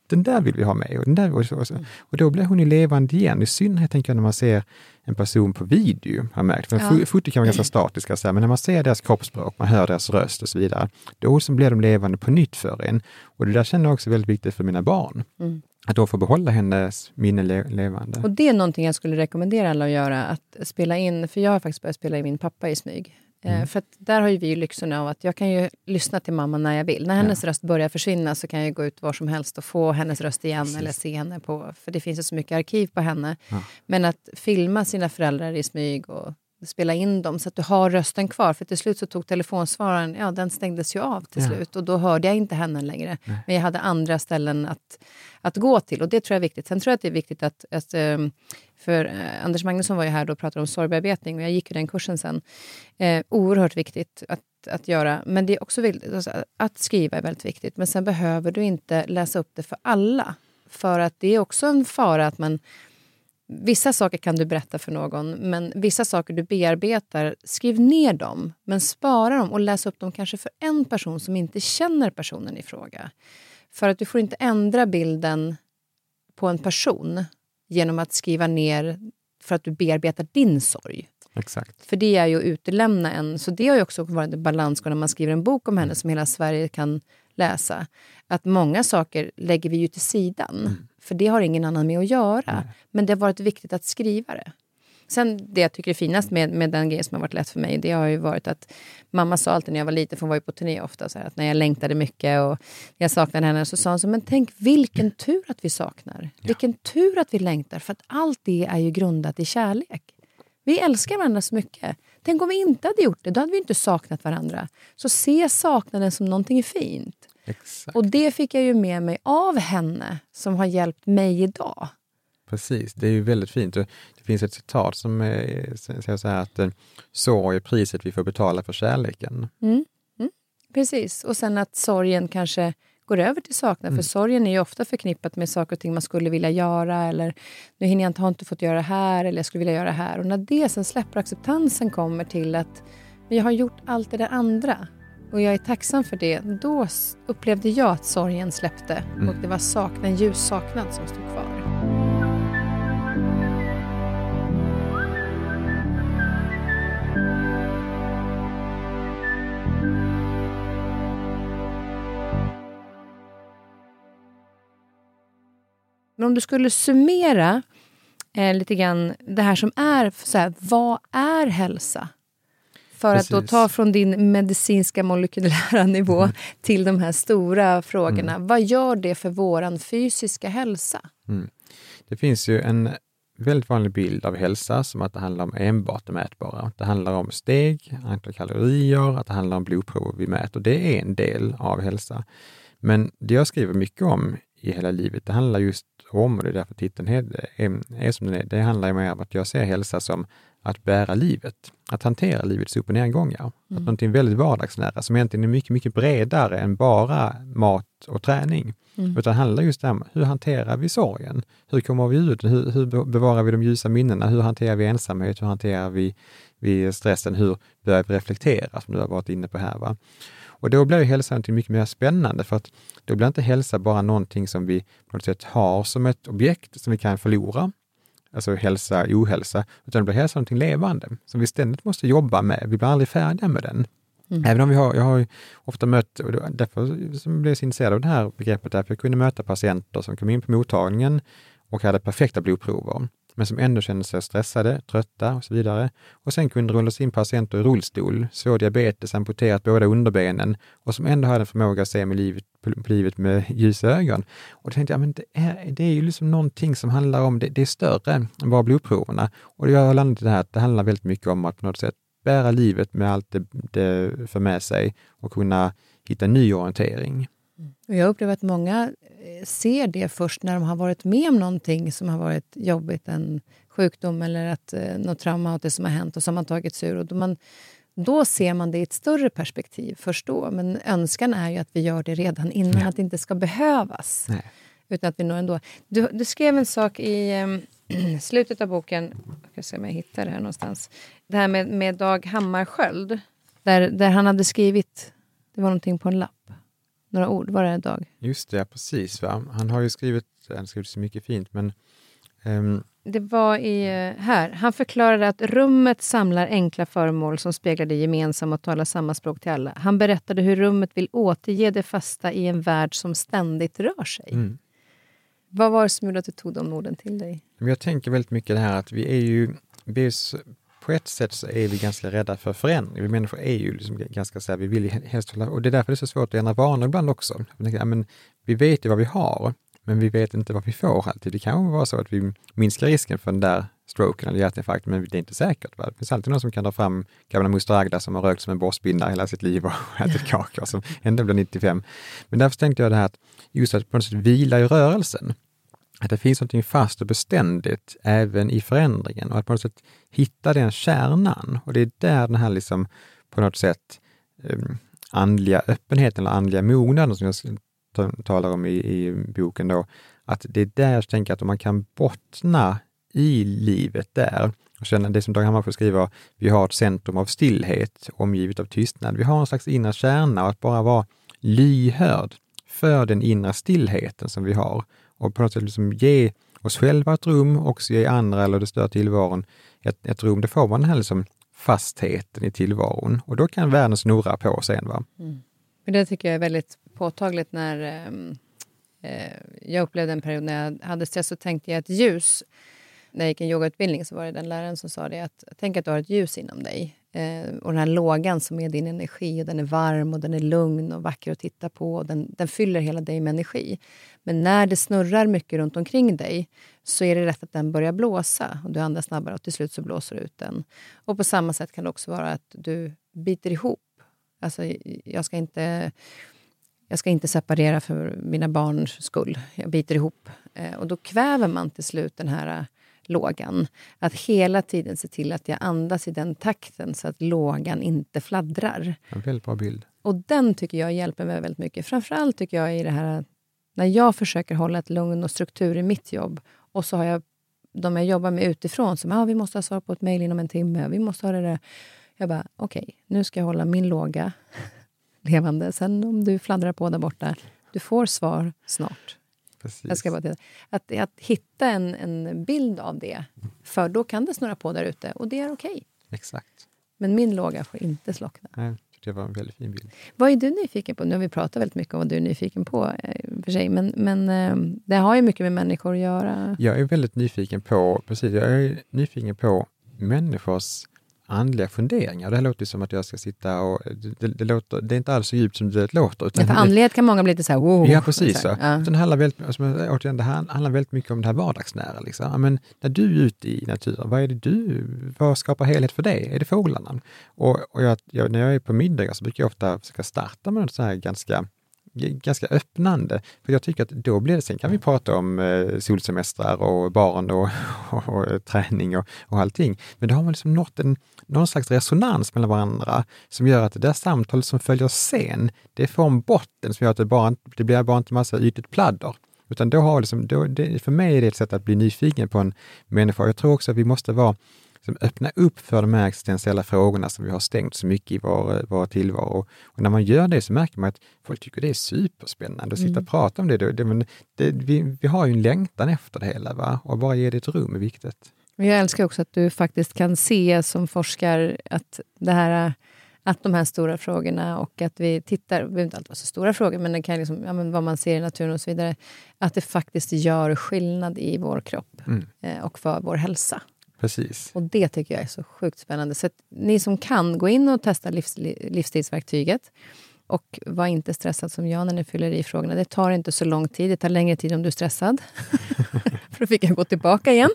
den där vill vi ha med. Och, den där, och, så, och, så. och då blir hon ju levande igen. I synnerhet tänker jag när man ser en person på video, har märkt. För ja. Foto kan vara ganska statiska, så här, men när man ser deras kroppsspråk, man hör deras röst och så vidare, då så blir de levande på nytt för en. Och det där känner jag också väldigt viktigt för mina barn. Mm. Att då få behålla hennes minne le levande. Och det är någonting jag skulle rekommendera alla att göra, att spela in, för jag har faktiskt börjat spela in min pappa i smyg. Eh, mm. För där har vi ju lyxen av att jag kan ju lyssna till mamma när jag vill. När hennes ja. röst börjar försvinna så kan jag gå ut var som helst och få hennes röst igen Precis. eller se henne på... För det finns ju så mycket arkiv på henne. Ja. Men att filma sina föräldrar i smyg och spela in dem så att du har rösten kvar. För till slut så tog telefonsvararen, ja den stängdes ju av till ja. slut och då hörde jag inte henne längre. Nej. Men jag hade andra ställen att, att gå till och det tror jag är viktigt. Sen tror jag att det är viktigt att, att ehm, för eh, Anders Magnusson var ju här och pratade om sorgbearbetning och jag gick ju den kursen sen. Eh, oerhört viktigt att, att göra. Men det är också viktigt, alltså, att skriva är väldigt viktigt. Men sen behöver du inte läsa upp det för alla. För att det är också en fara att man Vissa saker kan du berätta för någon, men vissa saker du bearbetar, skriv ner dem, men spara dem och läs upp dem kanske för en person som inte känner personen i fråga. För att du får inte ändra bilden på en person genom att skriva ner för att du bearbetar din sorg. Exakt. För det är ju att utelämna en. Så det har ju också varit en balansgång när man skriver en bok om henne som hela Sverige kan läsa. Att många saker lägger vi ju till sidan. Mm. För det har ingen annan med att göra. Nej. Men det har varit viktigt att skriva det. Sen det jag tycker är finast med, med den grejen som har varit lätt för mig, det har ju varit att mamma sa alltid när jag var liten, för hon var ju på turné ofta, så här, att när jag längtade mycket och jag saknade henne så sa hon så, men tänk vilken tur att vi saknar. Ja. Vilken tur att vi längtar, för att allt det är ju grundat i kärlek. Vi älskar varandra så mycket. Tänk om vi inte hade gjort det, då hade vi inte saknat varandra. Så se saknaden som någonting fint. Exakt. Och det fick jag ju med mig av henne som har hjälpt mig idag. Precis, det är ju väldigt fint. Det finns ett citat som säger så här att eh, sorg är priset vi får betala för kärleken. Mm. Mm. Precis, och sen att sorgen kanske går över till saknad. Mm. För sorgen är ju ofta förknippat med saker och ting man skulle vilja göra eller nu hinner jag inte, har inte fått göra det här eller jag skulle vilja göra det här. Och när det sen släpper acceptansen kommer till att men jag har gjort allt det där andra och jag är tacksam för det. Då upplevde jag att sorgen släppte mm. och det var saknad, ljus saknad som stod kvar. Men om du skulle summera eh, lite grann det här som är, så här, vad är hälsa? För Precis. att då ta från din medicinska molekylära nivå mm. till de här stora frågorna. Mm. Vad gör det för vår fysiska hälsa? Mm. Det finns ju en väldigt vanlig bild av hälsa som att det handlar om enbart det mätbara. Det handlar om steg, antal kalorier, att det handlar om blodprov vi mäter. Det är en del av hälsa. Men det jag skriver mycket om i hela livet, det handlar just om, och det är därför titeln är, är som den är, det handlar mer om att jag ser hälsa som att bära livet, att hantera livets upp och nedgångar. Mm. Att någonting väldigt vardagsnära som egentligen är mycket, mycket bredare än bara mat och träning. Mm. Utan handlar just om hur hanterar vi sorgen? Hur kommer vi ut? Hur, hur bevarar vi de ljusa minnena? Hur hanterar vi ensamhet? Hur hanterar vi, vi stressen? Hur börjar vi reflektera, som du har varit inne på här. Va? Och då blir hälsa någonting mycket mer spännande, för att då blir inte hälsa bara någonting som vi på något sätt har som ett objekt som vi kan förlora, alltså hälsa, ohälsa, utan det blir hälsa någonting levande som vi ständigt måste jobba med. Vi blir aldrig färdiga med den. Mm. Även om vi har, jag har ofta mött, och därför blev jag så intresserad av det här begreppet, därför jag kunde möta patienter som kom in på mottagningen och hade perfekta blodprover men som ändå kände sig stressade, trötta och så vidare. Och sen kunde rullas in patienter i rullstol, svår diabetes, amputerat båda underbenen och som ändå hade en förmåga att se med livet, på livet med ljusa ögon. Och då tänkte jag, men det är, det är ju liksom någonting som handlar om, det, det är större än bara blodproverna. Och jag har landat i det här att det handlar väldigt mycket om att på något sätt bära livet med allt det, det för med sig och kunna hitta ny orientering. Och jag upplever att många eh, ser det först när de har varit med om någonting som har varit jobbigt, en sjukdom eller att, eh, något traumatiskt som har hänt och som har tagit sig ur. Och då, man, då ser man det i ett större perspektiv först då. Men önskan är ju att vi gör det redan innan, Ja. att det inte ska behövas. Nej. Utan att vi når ändå. Du, du skrev en sak i eh, slutet av boken, jag ska se om jag hittar det här någonstans. Det här med, med Dag Hammarskjöld, där, där han hade skrivit, det var någonting på en lapp, några ord, var det Dag? Just det, ja, precis. Va? Han har ju skrivit, han har skrivit så mycket fint, men ehm, Det var i, eh, här. Han förklarade att rummet samlar enkla föremål som speglar det gemensamma och talar samma språk till alla. Han berättade hur rummet vill återge det fasta i en värld som ständigt rör sig. mm. Vad var det som gjorde att du tog de orden till dig? Jag tänker väldigt mycket det här att vi är ju, vi är på ett sätt så är vi ganska rädda för förändring. Vi människor är ju liksom ganska så här, vi vill ju helst hålla, och det är därför det är så svårt att ändra vanor ibland också. Tänker, ja, men, vi vet ju vad vi har, men vi vet inte vad vi får alltid. Det kan vara så att vi minskar risken för den där stroken eller hjärtinfarkten, men det är inte säkert. Va? Det finns alltid någon som kan dra fram gamla moster Agda som har rökt som en borstbindare hela sitt liv och ätit kakor som ändå blir 95. Men därför tänkte jag det här att just att på något sätt vila i rörelsen. Att det finns någonting fast och beständigt även i förändringen och att på något sätt hitta den kärnan. Och det är där den här liksom på något sätt um, andliga öppenheten eller andliga mognaden som jag talar om i, i boken då, att det är där jag tänker att om man kan bottna i livet där och känna det som Dag Hammarskjöld skriver, vi har ett centrum av stillhet omgivet av tystnad. Vi har en slags inre kärna och att bara vara lyhörd för den inre stillheten som vi har och på något sätt liksom ge oss själva ett rum och ge andra eller det större tillvaron ett, ett rum. Då får man den här liksom fastheten i tillvaron och då kan världen snurra på sen. Va? Mm. Men det tycker jag är väldigt påtagligt när ehm, eh, jag upplevde en period när jag hade stress så tänkte jag ett ljus. När jag gick en yogautbildning så var det den läraren som sa det att tänk att du har ett ljus inom dig. Eh, och den här lågan som är din energi, och den är varm och den är lugn och vacker att titta på. Och den, den fyller hela dig med energi. Men när det snurrar mycket runt omkring dig så är det rätt att den börjar blåsa och du andas snabbare och till slut så blåser du ut den. Och på samma sätt kan det också vara att du biter ihop. Alltså, jag ska inte jag ska inte separera för mina barns skull. Jag biter ihop. Eh, och då kväver man till slut den här eh, lågan. Att hela tiden se till att jag andas i den takten så att lågan inte fladdrar. En väldigt bra bild. Och den tycker jag hjälper mig väldigt mycket. Framförallt tycker jag i det här när jag försöker hålla ett lugn och struktur i mitt jobb och så har jag de jag jobbar med utifrån som ah, vi måste ha svar på ett mejl inom en timme. Vi måste ha det där. Jag bara, okej, nu ska jag hålla min låga levande. Sen om du fladdrar på där borta, du får svar snart. Precis. Jag ska bara titta. Att, att hitta en, en bild av det, för då kan det snurra på där ute och det är okej. Exakt. Men min låga får inte slockna. Nej, det var en väldigt fin bild. Vad är du nyfiken på? Nu har vi pratat väldigt mycket om vad du är nyfiken på, eh, för sig. men, men eh, det har ju mycket med människor att göra. Jag är väldigt nyfiken på, precis, jag är nyfiken på människors andliga funderingar. Det här låter som att jag ska sitta och... Det, det, låter, det är inte alls så djupt som det låter. Ja, för andlighet kan många bli lite så här, wow. Ja, precis. Så ja. Det, handlar väldigt, alltså, återigen, det här handlar väldigt mycket om det här vardagsnära. Liksom. Men när du är ute i naturen, vad är det du, vad skapar helhet för dig? Är det fåglarna? Och, och jag, jag, när jag är på middagar så brukar jag ofta försöka starta med något så här ganska ganska öppnande. För jag tycker att då blir det, sen kan vi prata om eh, solsemestrar och barn och, och, och eh, träning och, och allting. Men då har man liksom nått en, någon slags resonans mellan varandra som gör att det där samtalet som följer sen, det får en botten som gör att det, bara, det blir bara inte massa ytligt pladder. Utan då har liksom, då, det, för mig är det ett sätt att bli nyfiken på en människa. Jag tror också att vi måste vara som öppna upp för de här existentiella frågorna som vi har stängt så mycket i vår, vår tillvaro. Och när man gör det så märker man att folk tycker det är superspännande att sitta och prata om det. det, det, det vi, vi har ju en längtan efter det hela va? och bara ge det ett rum är viktigt. Men jag älskar också att du faktiskt kan se som forskare att det här att de här stora frågorna och att vi tittar, det behöver inte alltid vara så stora frågor, men det kan liksom, ja, men vad man ser i naturen och så vidare, att det faktiskt gör skillnad i vår kropp Mm. eh, och för vår hälsa. Precis. Och det tycker jag är så sjukt spännande. Så ni som kan, gå in och testa livs, livsstilsverktyget. Och var inte stressad som jag när ni fyller i frågorna. Det tar inte så lång tid. Det tar längre tid om du är stressad. För då fick jag gå tillbaka igen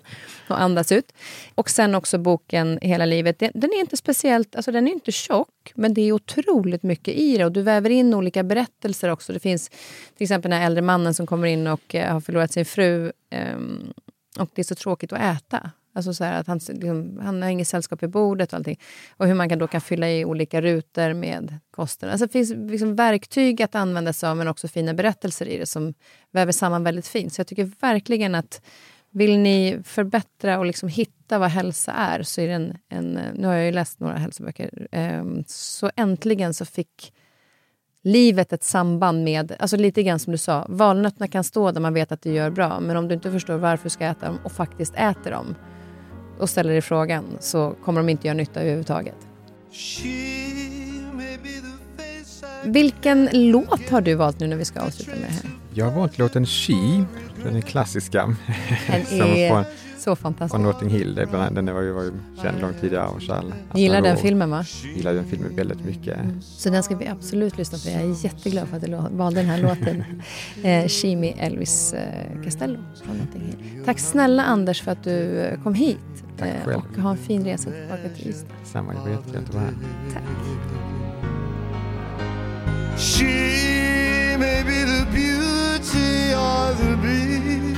och andas ut. Och sen också boken Hela livet. Den är inte speciellt, alltså den är inte tjock, men det är otroligt mycket i det. Och du väver in olika berättelser också. Det finns till exempel den här äldre mannen som kommer in och eh, har förlorat sin fru. Um, och det är så tråkigt att äta. Alltså så att han, liksom, han har inget sällskap i bordet och allting. Och hur man kan, då kan fylla i olika rutor med kosten. Alltså det finns liksom verktyg att använda sig av men också fina berättelser i det som väver samman väldigt fint. Så jag tycker verkligen att vill ni förbättra och liksom hitta vad hälsa är så är det en, en nu har jag ju läst några hälsoböcker, um, så äntligen så fick livet ett samband med, alltså lite grann som du sa, valnötterna kan stå där man vet att det gör bra, men om du inte förstår varför du ska äta dem och faktiskt äter dem och ställer dig frågan så kommer de inte göra nytta överhuvudtaget. Vilken låt har du valt nu när vi ska avsluta med det här? Jag har valt låten She, den är klassiska. Den är så fantastisk. Från Notting Hill, den var ju, var ju känd långt tidigare av Charles. Gillar den filmen va? Gillar den filmen väldigt mycket. Mm. Så den ska vi absolut lyssna på. Jag är jätteglad för att du valde den här låten. eh, Shimi Elvis eh, Castello från Notting Hill. Tack snälla Anders för att du eh, kom hit. Tack eh, själv. Och ha en fin resa tillbaka till Ystad. Samma, det var jättekul att vara här. Tack. She may be the beauty or the beast,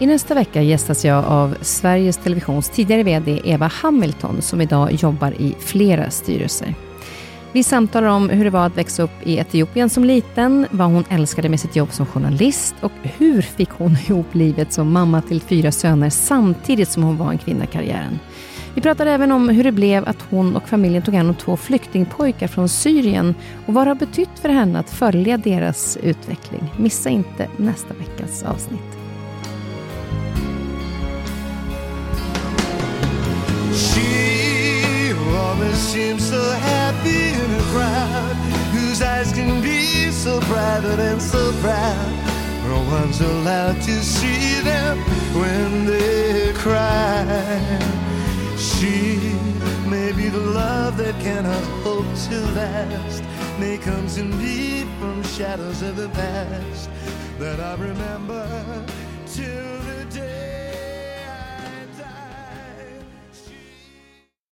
I nästa vecka gästas jag av Sveriges Televisions tidigare VD Eva Hamilton som idag jobbar i flera styrelser. Vi samtalar om hur det var att växa upp i Etiopien som liten, vad hon älskade med sitt jobb som journalist och hur fick hon ihop livet som mamma till fyra söner samtidigt som hon var en kvinna i karriären. Vi pratar även om hur det blev att hon och familjen tog hand om två flyktingpojkar från Syrien och vad det har betytt för henne att följa deras utveckling. Missa inte nästa veckas avsnitt. Always seems so happy in a crowd whose eyes can be so private and so proud. No one's allowed to see them when they cry. She may be the love that cannot hope to last, may come to me from shadows of the past that I remember till the day.